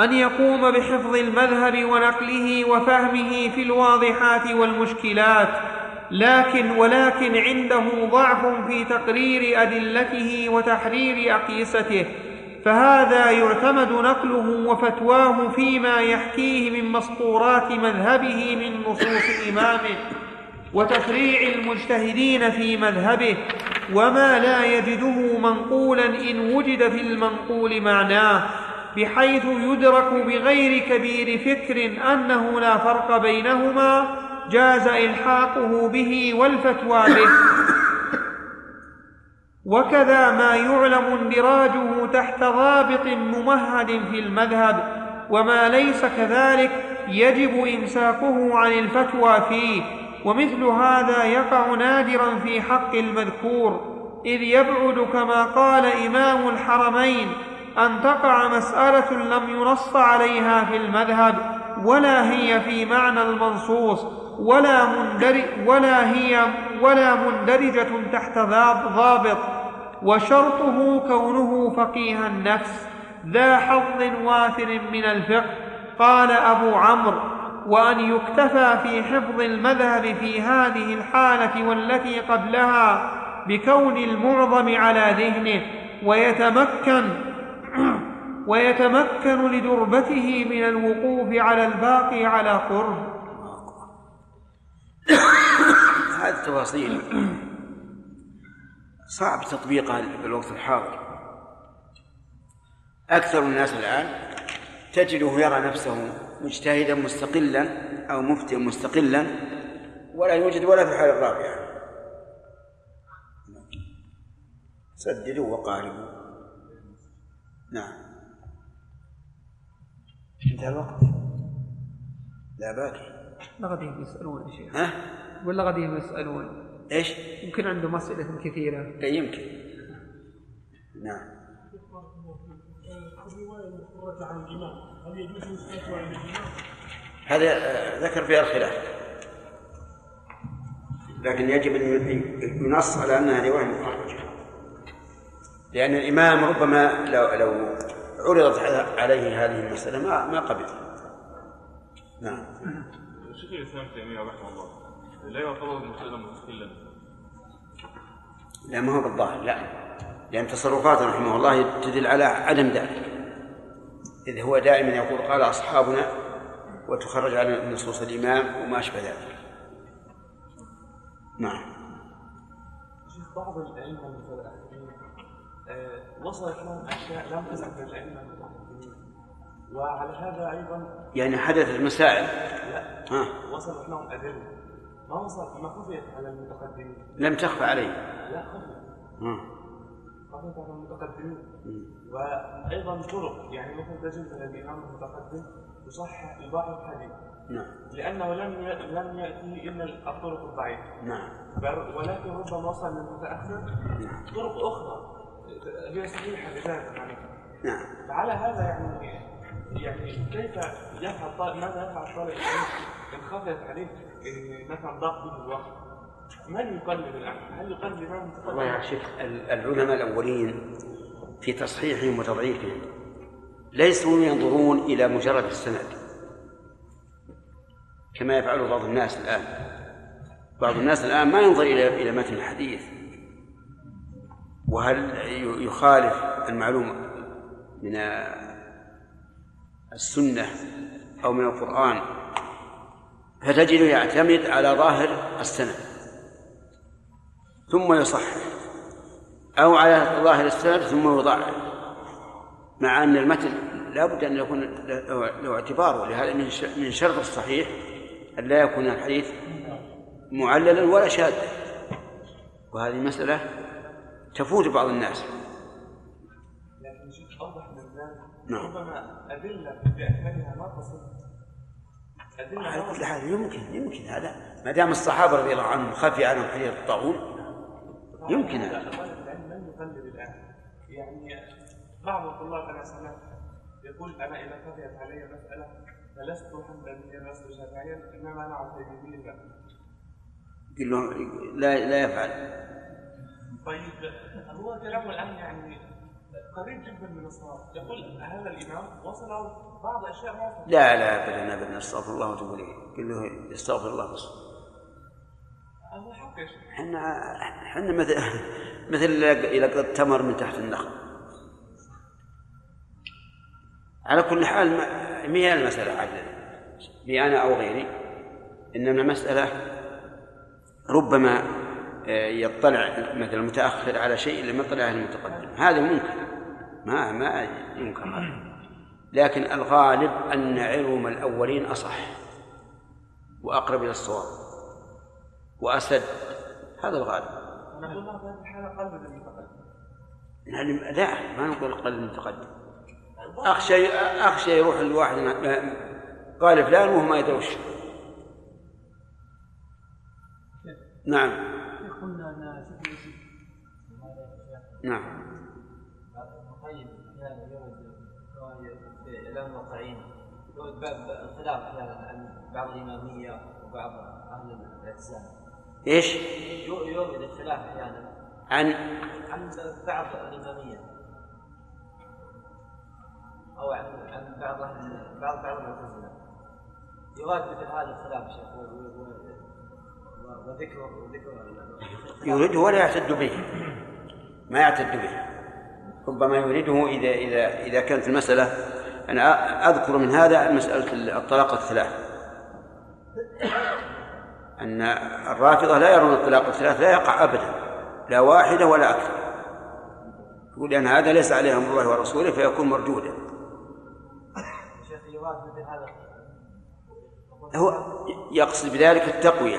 أن يقوم بحفظ المذهب ونقله وفهمه في الواضحات والمشكلات لكن ولكن عنده ضعف في تقرير أدلته وتحرير اقيسته فهذا يعتمد نقله وفتواه فيما يحكيه من مسطورات مذهبه من نصوص إمامه وتفريع المجتهدين في مذهبه وما لا يجده منقولا إن وجد في المنقول معناه بحيث يدرك بغير كبير فكر أنه لا فرق بينهما جاز إلحاقه به والفتوى به. وكذا ما يعلم اندراجه تحت ضابط ممهد في المذهب وما ليس كذلك يجب إمساكه عن الفتوى فيه ومثل هذا يقع نادرا في حق المذكور إذ يبعد كما قال إمام الحرمين أن تقع مسألة لم ينص عليها في المذهب ولا هي في معنى المنصوص ولا مندرج ولا هي ولا مندرجة تحت ضابط. وشرطه كونه فقيه النفس ذا حظ وافر من الفقه. قال أبو عمرو وأن يكتفى في حفظ المذهب في هذه الحالة والتي قبلها بكون المعظم على ذهنه ويتمكن ويتمكن لدربته من الوقوف على الباقي على قرب. هذه التفاصيل. صعب تطبيقها في الوقت الحاضر. أكثر الناس الآن تجده يرى نفسه مجتهدا مستقلا أو مفتيا مستقلا ولا يوجد ولا في الحالة الرابعة سددوا وقاربوا. نعم. انتهى الوقت. لا باقي لا غادي يسألون يا شيخ. ها؟ ولا غادي يسألون. إيش؟ يمكن عندهم أسئلة كثيرة. اي يمكن. نعم. الرواية المخرجة عن الإمام هل يجوز الفتوى عن الإمام؟ هذا آه، ذكر فيها الخلاف. لكن يجب أن ينص على أنها رواية مخرجة. لأن الإمام ربما لو لو عرضت عليه هذه المسألة ما ما قبل. نعم. شيخ الإسلام تيمية رحمه الله. لا يعتبر مستقلا لا ما هو بالظاهر لا. لأن تصرفاته رحمه الله تدل على عدم ذلك. إذ هو دائما يقول قال أصحابنا وتخرج على نصوص الإمام وما أشبه ذلك. نعم. شيخ بعض الأئمة المتأخرين آه، وصلت لهم أشياء لم تزل في الأئمة المتقدمين وعلى هذا أيضا يعني حدثت مسائل. لا ها. وصلت لهم أدلة. ما وصلت ما خفيت على المتقدمين. لم تخفى عليه لا خفيت. خفيت على المتقدمين. وأيضا طرق يعني مثلا تجد أن الإمام المتقدم يصحح لبعض الحديث. نعم. لأنه لم ي- لم يأتي إلا الطرق الضعيفة. نعم. ولكن ربما وصل للمتأخر طرق أخرى. هي صحيحة بذاتها يعني. نعم. فعلى هذا يعني يعني كيف يفعل ماذا يفعل طالب إن خفيت عليه؟ مثلا به الوقت. من يقلد الآن؟ هل يقلد الإمام والله يا شيخ ال- العلماء الأولين في تصحيحهم وتضعيفهم ليسوا ينظرون إلى مجرد السند كما يفعل بعض الناس الآن. بعض الناس الآن ما ينظر إلى إلى متن الحديث. وهل يخالف المعلوم من السنة أو من القرآن فتجده يعتمد على ظاهر السند. ثم يصحح. أو على ظاهر السند ثم يضعف مع أن المتن لا بد أن يكون له اعتبار ولهذا من شرط الصحيح أن لا يكون الحديث معللا ولا شاذا. وهذه مسألة تفوت بعض الناس. لكن شيخ أوضح من ذلك نعم. ربما أدلة باكملها ما تصل على كل حال يمكن يمكن هذا. ما دام الصحابة رضي الله عنهم خفي عنهم حديث الطاعون يمكن هذا. يقلد الآن. يعني بعض الطلاب أنا سمعت يقول أنا إذا خفيت علي مسألة فلست حنبليا لست شافعيا إنما أنا لا يقول له لا لا يفعل. طيب هو كلامه الان يعني قريب جدا من الصواب يقول هذا الإمام وصل بعض أشياء ما لا لا ابدا ابدا. أستغفر الله وأتوب إليه. قل له أستغفر الله بس. هو حق يا شيخ. إحنا إحنا مثل مثل إلى قد تمر من تحت النخل. على كل حال ما هي المسألة عدل. بي أنا أو غيري. إنما المسألة ربما آه، يطلع مثلا المتأخر على شيء لم يطلع المتقدم. هذا ممكن. ما ما ينكر هذا. لكن الغالب أن علوم الأولين أصح وأقرب إلى الصواب وأسد. هذا الغالب. له في هذه الحاله قلب المتقدم. يعني لا ما نقول قلب المتقدم. أخشى أخشى يروح الواحد قال فلان وهو ما يدري وش. نعم. نعم طيب أحيانا يورد في اعلام الواقعين يورد باب الخلاف أحيانا عن بعض الإمامية وبعض أهل الاعتزال إيش؟ يو- يورد الخلاف أحيانا عن؟ عن بعض الإمامية. أو عن عن بعض أهل- بعض بعض المعتزله يراد مثل هذا الخلاف شيخ وذكر وذكر يريده ولا يعتد به. ما يعتد به. ربما يريده إذا إذا إذا كانت المسألة أنا أذكر من هذا مسألة الطلاق الثلاث أن الرافضة لا يرون الطلاق الثلاث لا يقع أبدا لا واحدة ولا أكثر يقول أن هذا ليس عليه أمر الله ورسوله فيكون مردودا هو يقصد بذلك التقوية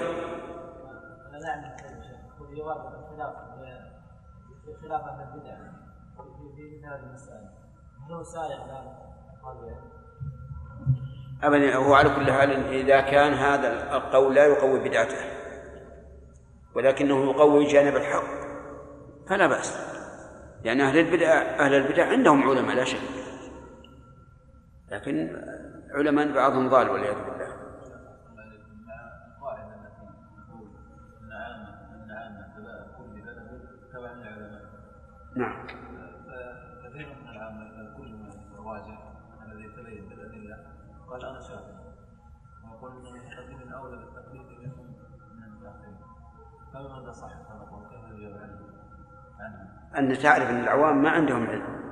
خلاف البدع هذه المسائل هل هو قالوا يعني أبدا هو على كل حال إذا كان هذا القول لا يقوي بدعته ولكنه يقوي جانب الحق فلا بأس لأن أهل البدع أهل البدع عندهم علماء لا شك لكن علماء بعضهم ضال والعياذ بالله. القاعدة من الراجع الذي يتبين بالأدلة. قال أنا شافعي ويقول أن المتقدمين أولى بالتقليد منهم من المتأخرين فبماذا صح؟ هذا القول كيف؟ عنه أن تعرف أن العوام ما عندهم علم.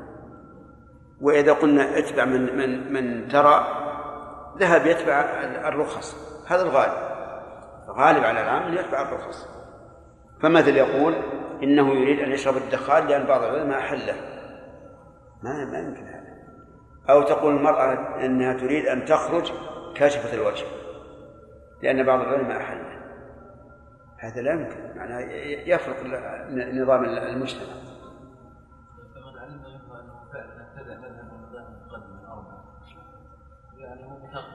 وإذا قلنا اتبع من من من ترى ذهب يتبع الرخص. هذا الغالب. الغالب على العام أن يتبع الرخص. فمثل يقول إنه يريد أن يشرب الدخان لأن بعض العلماء أحله. ما ما يمكن. أو تقول المرأة أنها تريد أن تخرج كاشفة الوجه لأن بعض العلماء أحله هذا لا يمكن معناه يفرق نظام المجتمع.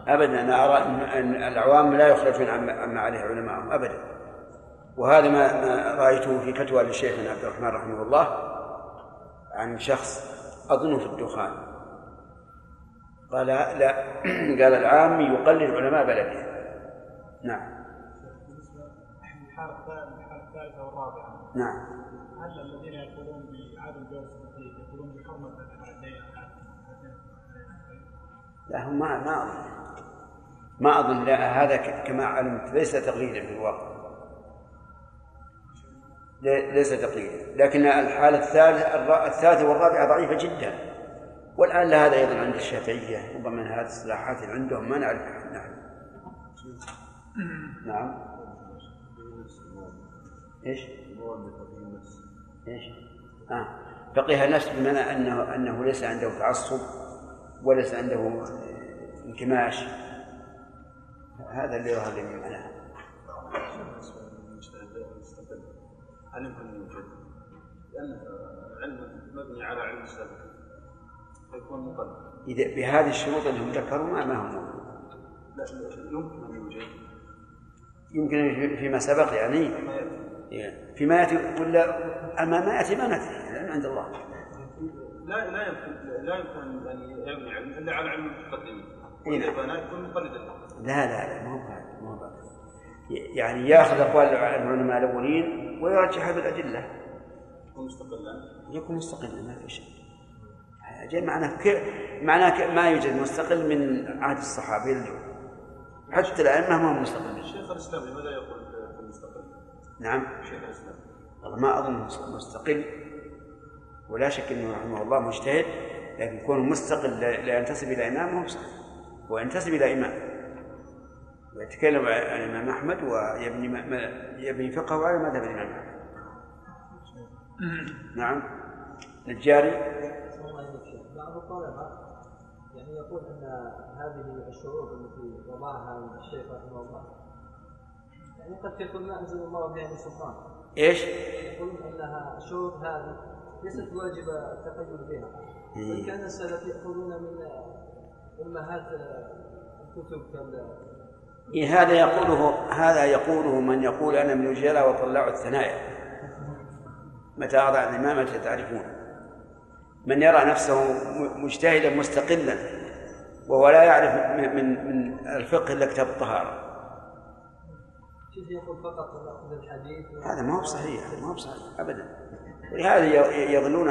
يعني أنا أرى ان أن العوام لا يخرجون عما عليه علماءهم ابدا. وهذا ما ما رأيته في فتوى لشيخنا عبد الرحمن رحمه الله عن شخص أظنه في الدخان. قال لا قال العام يقلد علماء بلده. نعم. الثالثة والرابعة نعم. هل الذين يقولون بعدم جواز التقليد يقولون بحرمة الحالتين لا هو ما ما أظن. ما أظن. لا هذا كما علمت ليس تقليدا في الواقع. لي- ليس تقييدا لكن الحالة الثالثة الثالثة والرابعة ضعيفة جدا. والآن لا هذا أيضا عند الشافعية ربما هذه الاصطلاحات اللي عندهم ما نعرفها نحن نعم إيش؟ إيش؟ آه. فقيه النفس بمعنى انه أنه ليس عنده تعصب وليس عنده انكماش هذا اللي يظهر لي من معناه هل يمكن؟ لأن علم مبني على علم السابق فيكون مقدم إذا بهذه الشروط اللي هم ذكروا ما لا لا، يمكن أن يوجد. يمكن في- فيما سبق يعني. إيه. فيما يأتي ولا أما ما يأتي ما ندري العلم عند الله. لا لا يمكن لا يمكن أن يبني علم إلا على علم المتقدمين. إيه. واذا بنى يكون مقلدا لا لا لا ما هو هذا ما هو هذا يعني يأخذ أقوال العلماء الأولين ويرجحها بالأدلة. يكون مستقلا. يكون مستقلا ما في شيء. جاي معناه ك... معناه ك... ما يوجد مستقل من عهد الصحابة إلى اليوم حتى الأئمة ما هم مستقلين. الشيخ الاسلام لماذا يقول في المستقل؟ نعم. الشيخ الاسلام والله ما أظن مستقل. ولا شك إنه رحمه الله مجتهد لكن كونه مستقل لا لا ينتسب إلى إمام هو صحيح هو ينتسب إلى إمام. ويتكلم عن الإمام أحمد ويبني ما- ما- يبني فقهه على مذهب الإمام أحمد. نعم. الجاري. بعض الطلبة يعني يقول أن هذه الشروط التي وضعها الشيخ رحمه الله يعني قد تكون ما أنزل الله بها من سلطان. إيش؟ يقولون أنها الشروط هذه ليست واجبة التقيد بها. بل كان السلف يأخذون من أمهات الكتب كال إيه هذا يقوله هذا يقوله من يقول أنا من الجلاء وطلع الثنايا. متى اضع الإمامة تعرفون من يرى نفسه مجتهدا مستقلا وهو لا يعرف من من الفقه إلا كتاب الطهارة. شيخ يقول فقط نأخذ الحديث. هذا ما هو بصحيح ما هو بصحيح ابدا. ولهذا يظنون